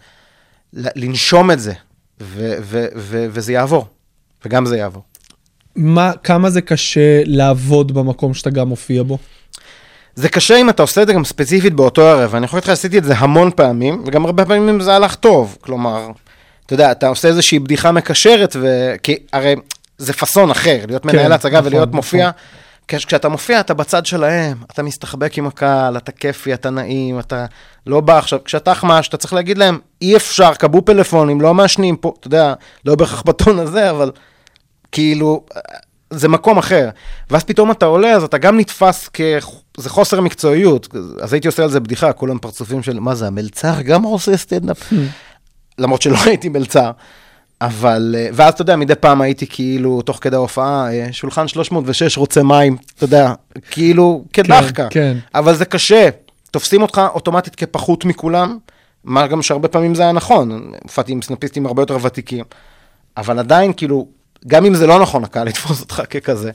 לנשום את זה, ו- ו- ו- וזה יעבור, וגם זה יעבור. מה, כמה זה קשה לעבוד במקום שאתה גם מופיע בו? זה קשה אם אתה עושה את זה גם ספציפית באותו ערב, אני יכול להגיד לך, עשיתי את זה המון פעמים, וגם הרבה פעמים זה הלך טוב, כלומר, אתה יודע, אתה עושה איזושהי בדיחה מקשרת, ו... כי הרי זה פאסון אחר, להיות כן, מנהל הצגה נכון, ולהיות נכון. מופיע. כש- כשאתה מופיע, אתה בצד שלהם, אתה מסתחבק עם הקהל, אתה כיפי, אתה נעים, אתה לא בא עכשיו, כשאתה חמש, אתה צריך להגיד להם, אי אפשר, כבו פלאפונים, לא מעשנים פה, אתה יודע, לא בהכרח בטון הזה, אבל כאילו, זה מקום אחר. ואז פתאום אתה עולה, אז אתה גם נתפס כ... זה חוסר מקצועיות. אז הייתי עושה על זה בדיחה, כולם פרצופים של, מה זה, המלצר גם עושה סטנדאפ? למרות שלא [laughs] הייתי מלצר. אבל, אה, ואז אתה יודע, מדי פעם הייתי כאילו, תוך כדי ההופעה, אה, שולחן 306 רוצה מים, אתה יודע, כאילו, כדחקה. כן. אבל זה קשה, תופסים אותך אוטומטית כפחות מכולם, מה גם שהרבה פעמים זה היה נכון, הופעתי עם סנאפיסטים הרבה יותר ותיקים, אבל עדיין, כאילו, גם אם זה לא נכון, הקהל יתפוס אותך ככזה.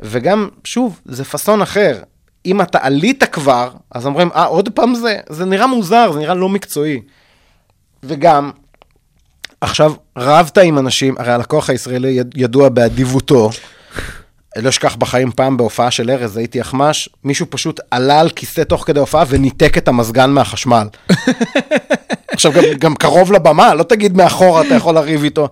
וגם, שוב, זה פאסון אחר. אם אתה עלית כבר, אז אומרים, אה, עוד פעם זה? זה נראה מוזר, זה נראה לא מקצועי. וגם, עכשיו, רבת עם אנשים, הרי הלקוח הישראלי יד- ידוע באדיבותו. לא אשכח בחיים פעם בהופעה של ארז, הייתי אחמ"ש, מישהו פשוט עלה על כיסא תוך כדי הופעה וניתק את המזגן מהחשמל. [laughs] עכשיו, גם, גם קרוב לבמה, לא תגיד מאחורה, אתה יכול לריב איתו.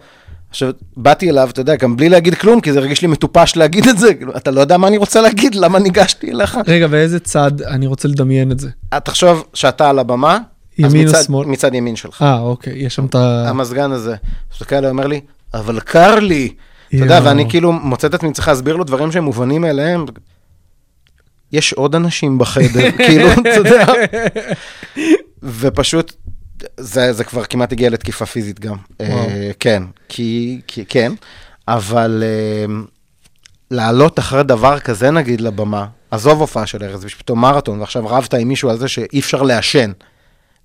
עכשיו, באתי אליו, אתה יודע, גם בלי להגיד כלום, כי זה הרגיש לי מטופש להגיד את זה. כאילו, אתה לא יודע מה אני רוצה להגיד, למה ניגשתי אליך? רגע, באיזה צד? אני רוצה לדמיין את זה. תחשוב שאתה על הבמה, ימין או שמאל? מצד ימין שלך. אה, אוקיי, יש שם את ה... המזגן הזה. מסתכל עליי, אומר לי, אבל קר לי. אתה יודע. ואני כאילו מוצא את עצמי צריך להסביר לו דברים שהם מובנים מאליהם. יש עוד אנשים בחדר, [laughs] כאילו, אתה יודע. ופשוט, זה, זה כבר כמעט הגיע לתקיפה פיזית גם. אה, כן, כי, כי, כן, אבל אה, לעלות אחרי דבר כזה, נגיד, לבמה, עזוב הופעה של ארז, יש פתאום מרתון, ועכשיו רבת עם מישהו על זה שאי אפשר לעשן.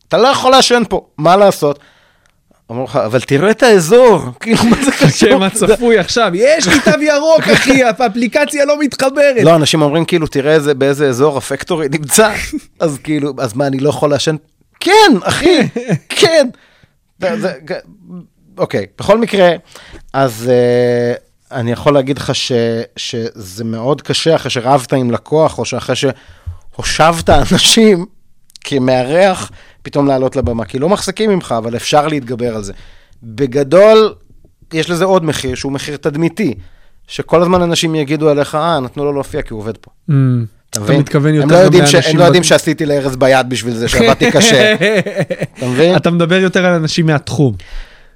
אתה לא יכול לעשן פה, מה לעשות? אמרו לך, אבל תראה את האזור, [laughs] כאילו, מה זה קשור? שם הצפוי עכשיו, יש לי תו ירוק אחי, [laughs] האפליקציה לא מתחברת. לא, אנשים אומרים כאילו, תראה איזה, באיזה אזור הפקטורי נמצא, [laughs] אז כאילו, אז מה, אני לא יכול לעשן? כן, אחי, כן. אוקיי, בכל מקרה, אז אה, אני יכול להגיד לך ש, שזה מאוד קשה אחרי שרבת עם לקוח, או שאחרי שהושבת אנשים כמארח, פתאום לעלות לבמה, כי לא מחזיקים ממך, אבל אפשר להתגבר על זה. בגדול, יש לזה עוד מחיר, שהוא מחיר תדמיתי, שכל הזמן אנשים יגידו עליך, אה, נתנו לו להופיע כי הוא עובד פה. Mm, אתה אתה מבין? מתכוון הם יותר לא גם לאנשים... הם לא יודעים שעשיתי לארז ביד בשביל זה, שעבדתי קשה. [laughs] אתה מבין? אתה מדבר יותר על אנשים מהתחום.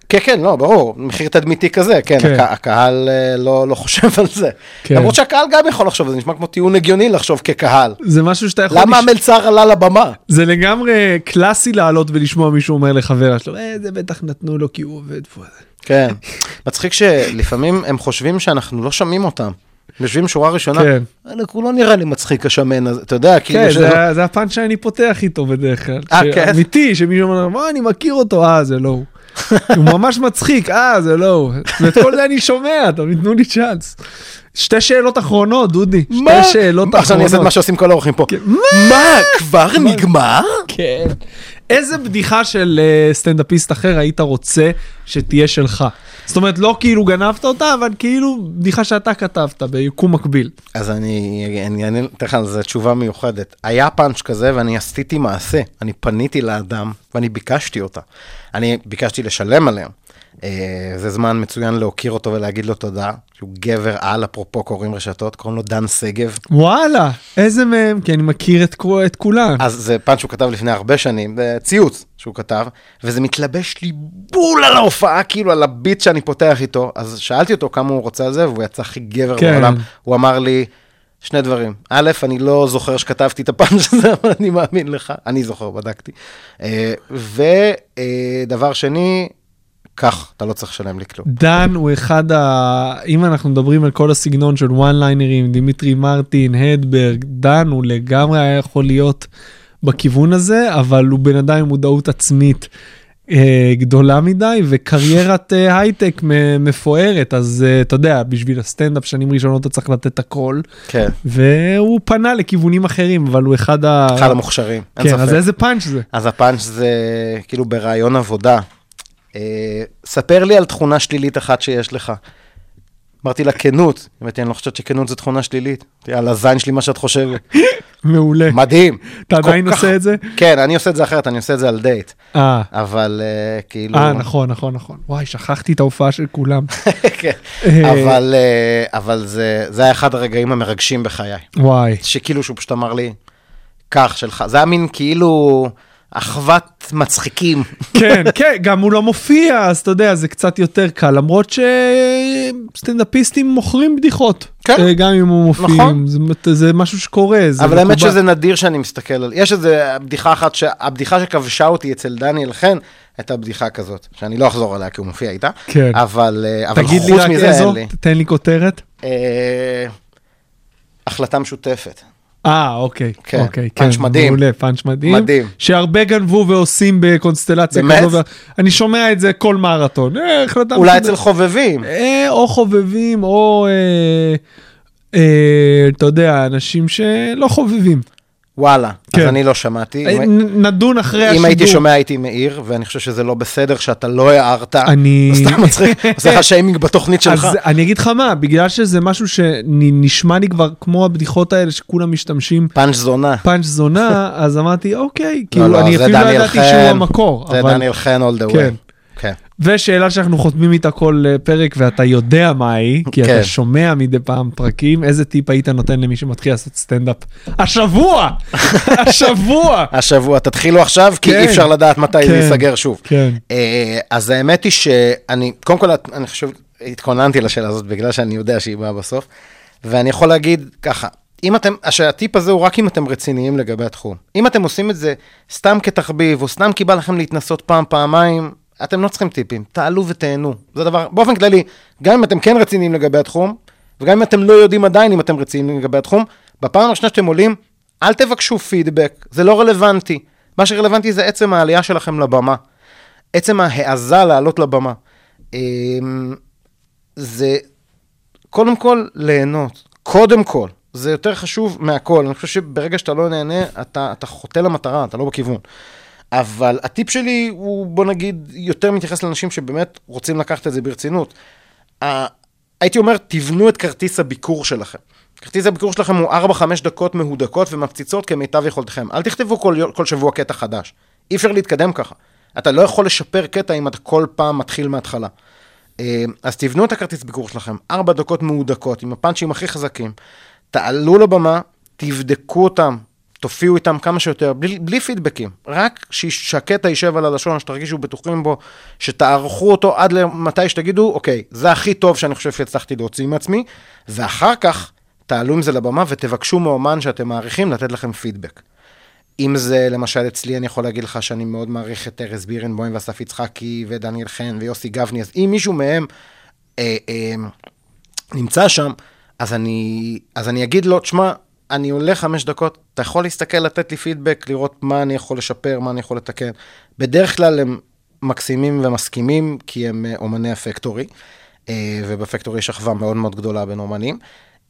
כן, כן, לא, ברור, מחיר תדמיתי כזה, כן, כן. הק- הקהל אה, לא לא חושב על זה. כן. למרות שהקהל גם יכול לחשוב, זה נשמע כמו טיעון הגיוני לחשוב כקהל. זה משהו שאתה יכול... למה לש- המלצר עלה לבמה? זה לגמרי קלאסי לעלות ולשמוע מישהו אומר לחבר שלו, אה, זה בטח נתנו לו כי הוא עובד פה. כן. מצחיק שלפעמים הם חושבים שאנחנו לא שומעים אותם. יושבים שורה ראשונה, כן. הוא לא נראה לי מצחיק השמן הזה, אתה יודע, כאילו, כן, זה- זה הפאנץ' שאני פותח איתו בדרך כלל. אה, כן? אמיתי, שמישהו אומר, מה, אני מכיר אותו, אה, זה לא הוא. [laughs] הוא ממש מצחיק, אה, זה לא הוא. ואת כל זה אני שומע, אתה תנו לי צ'אנס. שתי שאלות אחרונות, דודי. מה? שתי שאלות עכשיו אני אעשה את אחרונות. מה שעושים כל האורחים פה. כן. מה, כבר נגמר? כן. איזה בדיחה של אה, סטנדאפיסט אחר היית רוצה שתהיה שלך? זאת אומרת, לא כאילו גנבת אותה, אבל כאילו בדיחה שאתה כתבת ביקום מקביל. אז אני אענה, לך על זה תשובה מיוחדת. היה פאנץ' כזה ואני עשיתי מעשה. אני פניתי לאדם ואני ביקשתי אותה. אני ביקשתי לשלם עליה. אה, זה זמן מצוין להוקיר אותו ולהגיד לו תודה, שהוא גבר על, אפרופו קוראים רשתות, קוראים לו דן שגב. וואלה, איזה מהם? כי אני מכיר את, את כולם. אז זה פאנץ' שהוא כתב לפני הרבה שנים, זה ציוץ שהוא כתב, וזה מתלבש לי בול על ההופעה, כאילו על הביט שאני פותח איתו. אז שאלתי אותו כמה הוא רוצה על זה, והוא יצא הכי גבר כן. בעולם. הוא אמר לי, שני דברים. א', אני לא זוכר שכתבתי את הפאנץ' הזה, [laughs] אבל אני מאמין לך. אני זוכר, בדקתי. אה, ודבר שני, כך, אתה לא צריך לשלם לי כלום. דן הוא אחד ה... אם אנחנו מדברים על כל הסגנון של one liner ים, דימיטרי מרטין, הדברג, דן הוא לגמרי היה יכול להיות בכיוון הזה, אבל הוא בן אדם עם מודעות עצמית אה, גדולה מדי וקריירת אה, הייטק מפוארת, אז אה, אתה יודע, בשביל הסטנדאפ שנים ראשונות אתה צריך לתת הכל, כן, והוא פנה לכיוונים אחרים, אבל הוא אחד ה... אחד המוכשרים, כן. אז איזה פאנץ' זה? אז הפאנץ' זה כאילו ברעיון עבודה. אה, ספר לי על תכונה שלילית אחת שיש לך. אמרתי לה, כנות. אמרתי, אני לא חושבת שכנות זו תכונה שלילית. אמרתי, על הזין שלי מה שאת חושבת. [laughs] מעולה. מדהים. אתה עדיין כך- עושה את זה? כן, אני עושה את זה אחרת, אני עושה את זה על דייט. אה, אבל אה, כאילו... אה, נכון, נכון, נכון. וואי, שכחתי את ההופעה של כולם. [laughs] כן. אה, אבל, אה, אבל זה, זה היה אחד הרגעים המרגשים בחיי. וואי. שכאילו שהוא פשוט אמר לי, קח שלך. זה היה מין כאילו אחוות מצחיקים. כן, כן, גם הוא לא מופיע, אז אתה יודע, זה קצת יותר קל, למרות שסטנדאפיסטים מוכרים בדיחות. כן. אה, גם אם הוא מופיע, נכון. זה, זה משהו שקורה, זה אבל האמת. שזה נדיר שאני מסתכל על... יש איזה בדיחה אחת, שהבדיחה שכבשה אותי אצל דניאל חן, הייתה בדיחה כזאת, שאני לא אחזור עליה כי הוא מופיע איתה, כן. אבל, אה, אבל תגיד לי חוץ רק מזה איזו, אין לי. תן לי כותרת. אה, החלטה משותפת. אה, אוקיי, כן, אוקיי, פאנץ' מדהים. מעולה, פאנץ' מדהים. מדהים. שהרבה גנבו ועושים בקונסטלציה באמת? כזו. ו- אני שומע את זה כל מרתון. אה, החלטה אולי. אצל חובבים. אה, או חובבים, או, אה, אה, אתה יודע, אנשים שלא חובבים. וואלה, כן. אז אני לא שמעתי. אה, נדון אחרי השידור. אם הייתי שומע הייתי מעיר, ואני חושב שזה לא בסדר שאתה לא הערת. [laughs] אני- סתם מצחיק, עושה לך שיימינג בתוכנית שלך. אז אני אגיד לך מה, בגלל שזה משהו שנשמע לי כבר כמו הבדיחות האלה שכולם משתמשים פאנץ' זונה. פאנץ' זונה, אז אמרתי אוקיי, לא, כאילו לא, אני זה אפילו לא ידעתי. שהוא המקור. זה אבל- דניאל חן all the way. ושאלה שאנחנו חותמים איתה כל אה, פרק ואתה יודע מה היא, כי כן. אתה שומע מדי פעם פרקים, איזה טיפ היית נותן למי שמתחיל לעשות סטנדאפ? השבוע! [laughs] השבוע! השבוע, תתחילו עכשיו, כי כן. אי אפשר לדעת מתי זה כן. ייסגר שוב. כן. אה, אז האמת היא שאני, קודם כל, אני חושב, התכוננתי לשאלה הזאת בגלל שאני יודע שהיא באה בסוף, ואני יכול להגיד ככה, אם אתם, שהטיפ הזה הוא רק אם אתם רציניים לגבי התחום. אם אתם עושים את זה סתם כתחביב, או סתם כי בא לכם להתנסות פעם, פעמיים, אתם לא צריכים טיפים, תעלו ותהנו. זה דבר, באופן כללי, גם אם אתם כן רציניים לגבי התחום, וגם אם אתם לא יודעים עדיין אם אתם רציניים לגבי התחום, בפעם הראשונה שאתם עולים, אל תבקשו פידבק, זה לא רלוונטי. מה שרלוונטי זה עצם העלייה שלכם לבמה. עצם ההעזה לעלות לבמה. אמ, זה קודם כל ליהנות, קודם כל. זה יותר חשוב מהכל. אני חושב שברגע שאתה לא נהנה, אתה, אתה חוטא למטרה, אתה לא בכיוון. אבל הטיפ שלי הוא, בוא נגיד, יותר מתייחס לאנשים שבאמת רוצים לקחת את זה ברצינות. הייתי אומר, תבנו את כרטיס הביקור שלכם. כרטיס הביקור שלכם הוא 4-5 דקות מהודקות ומפציצות כמיטב יכולתכם. אל תכתבו כל, כל שבוע קטע חדש. אי אפשר להתקדם ככה. אתה לא יכול לשפר קטע אם אתה כל פעם מתחיל מההתחלה. אה, אז תבנו את הכרטיס ביקור שלכם, 4 דקות מהודקות, עם הפאנצ'ים הכי חזקים. תעלו לבמה, תבדקו אותם, תופיעו איתם כמה שיותר, בלי, בלי פידבקים. רק שהקטע יישב על הלשון, שתרגישו בטוחים בו, שתערכו אותו עד למתי שתגידו, אוקיי, זה הכי טוב שאני חושב שהצלחתי להוציא מעצמי, ואחר כך תעלו עם זה לבמה ותבקשו מאומן שאתם מעריכים לתת לכם פידבק. אם זה, למשל, אצלי, אני יכול להגיד לך שאני מאוד מעריך את ארז בירנבוים ואסף יצחקי ודניאל חן ויוסי גבני, אז אם מישהו מהם אה, אה, נמצא שם, אז אני, אז אני אגיד לו, תשמע, אני עולה חמש דקות, אתה יכול להסתכל, לתת לי פידבק, לראות מה אני יכול לשפר, מה אני יכול לתקן. בדרך כלל הם מקסימים ומסכימים, כי הם אה, אומני הפקטורי, אה, ובפקטורי יש אחווה מאוד מאוד גדולה בין אומנים.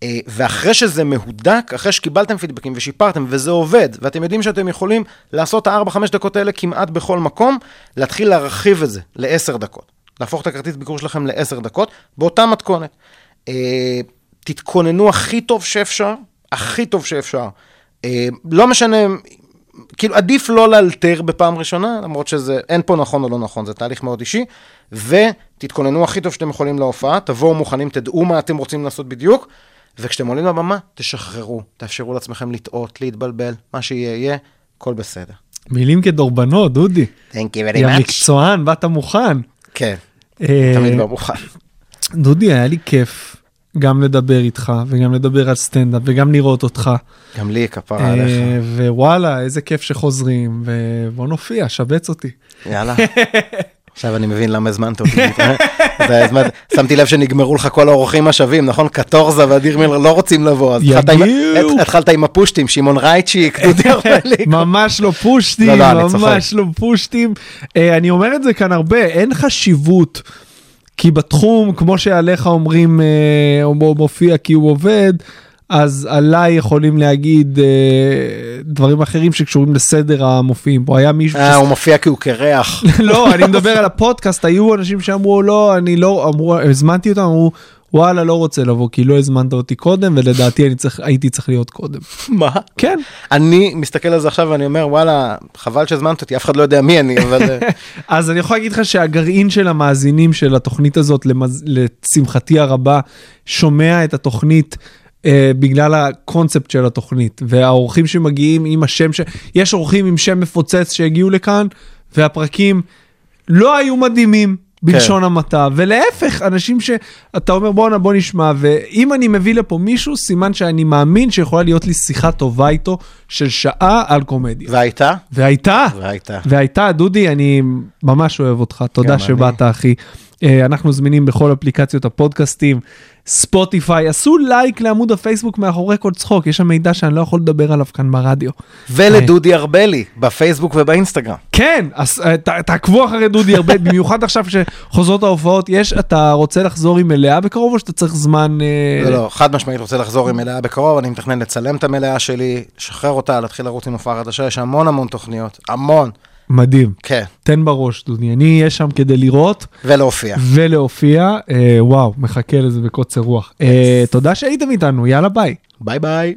אה, ואחרי שזה מהודק, אחרי שקיבלתם פידבקים ושיפרתם, וזה עובד, ואתם יודעים שאתם יכולים לעשות את הארבע-חמש דקות האלה כמעט בכל מקום, להתחיל להרחיב את זה לעשר דקות. להפוך את הכרטיס ביקור שלכם לעשר דקות, באותה מתכונת. תתכוננו הכי טוב שאפשר, הכי טוב שאפשר. אה, לא משנה, כאילו עדיף לא לאלתר בפעם ראשונה, למרות שזה, אין פה נכון או לא נכון, זה תהליך מאוד אישי, ותתכוננו הכי טוב שאתם יכולים להופעה, תבואו מוכנים, תדעו מה אתם רוצים לעשות בדיוק, וכשאתם עולים לבמה, תשחררו, תאפשרו לעצמכם לטעות, להתבלבל, מה שיהיה יהיה, הכל בסדר. מילים כדורבנות, דודי. Thank you יא מקצוען, באת מוכן. כן, אה, תמיד לא מוכן. דודי, היה לי כיף גם לדבר איתך וגם לדבר על סטנדאפ וגם לראות אותך. גם לי כפרה עליך. אה, ווואלה, איזה כיף שחוזרים, ובוא נופיע, שבץ אותי. יאללה. [laughs] עכשיו אני מבין למה הזמנת אותי. הזמן- שמתי לב שנגמרו לך כל האורחים השווים, נכון? קטורזה ואדיר מילר לא רוצים לבוא, אז התחלת עם- הפושטים, שמעון רייצ'יק, דודי ארבלי. ממש לא פושטים, לא, לא. ממש לא פושטים. אה, אני אומר את זה כאן הרבה, אין חשיבות. כי בתחום, כמו שעליך אומרים, אה, הוא מופיע כי הוא עובד, אז עליי יכולים להגיד אה, דברים אחרים שקשורים לסדר המופיעים. פה היה מישהו... אה, הוא מופיע כי הוא קרח. [laughs] לא, אני מדבר על [laughs] הפודקאסט, היו אנשים שאמרו, לא, אני לא, אמרו, הזמנתי אותם, אמרו, וואלה, לא רוצה לבוא, כי לא הזמנת אותי קודם, ולדעתי אני צריך, הייתי צריך להיות קודם. מה? כן, אני מסתכל על זה עכשיו ואני אומר, וואלה, חבל שהזמנת אותי, אף אחד לא יודע מי אני, אבל... אה, [laughs] אז אני יכול להגיד לך שהגרעין של המאזינים של התוכנית הזאת, למז... לשמחתי הרבה, שומע את התוכנית. Uh, בגלל הקונספט של התוכנית והאורחים שמגיעים עם השם ש... יש אורחים עם שם מפוצץ שהגיעו לכאן והפרקים לא היו מדהימים בלשון המעטה ולהפך אנשים שאתה אומר בואנה בוא נשמע ואם אני מביא לפה מישהו סימן שאני מאמין שיכולה להיות לי שיחה טובה איתו של שעה על קומדיה והייתה? והייתה והייתה. והייתה, דודי, אני ממש אוהב אותך, תודה שבאת, אחי. אה, אנחנו זמינים בכל אפליקציות הפודקאסטים, ספוטיפיי, עשו לייק לעמוד הפייסבוק מאחורי כל צחוק, יש שם מידע שאני לא יכול לדבר עליו כאן ברדיו. ולדודי ארבלי, בפייסבוק ובאינסטגרם. כן, אז אה, ת- תעקבו אחרי דודי הרבה, [laughs] במיוחד עכשיו שחוזרות ההופעות, יש, אתה רוצה לחזור עם מלאה בקרוב או שאתה צריך זמן... אה, לא, לא, חד משמעית רוצה לחזור עם מלאה בקרוב, אני מתכנן לצלם את המלאה שלי, לשחרר אותה, להתחיל לרוץ עם הופעה חדשה, יש המון המון תוכניות, המון, מדהים. כן, תן בראש, דודי, אני אהיה שם כדי לראות. ולהופיע. ולהופיע, אה, וואו, מחכה לזה בקוצר רוח. אה, תודה שהייתם איתנו, יאללה ביי. ביי ביי.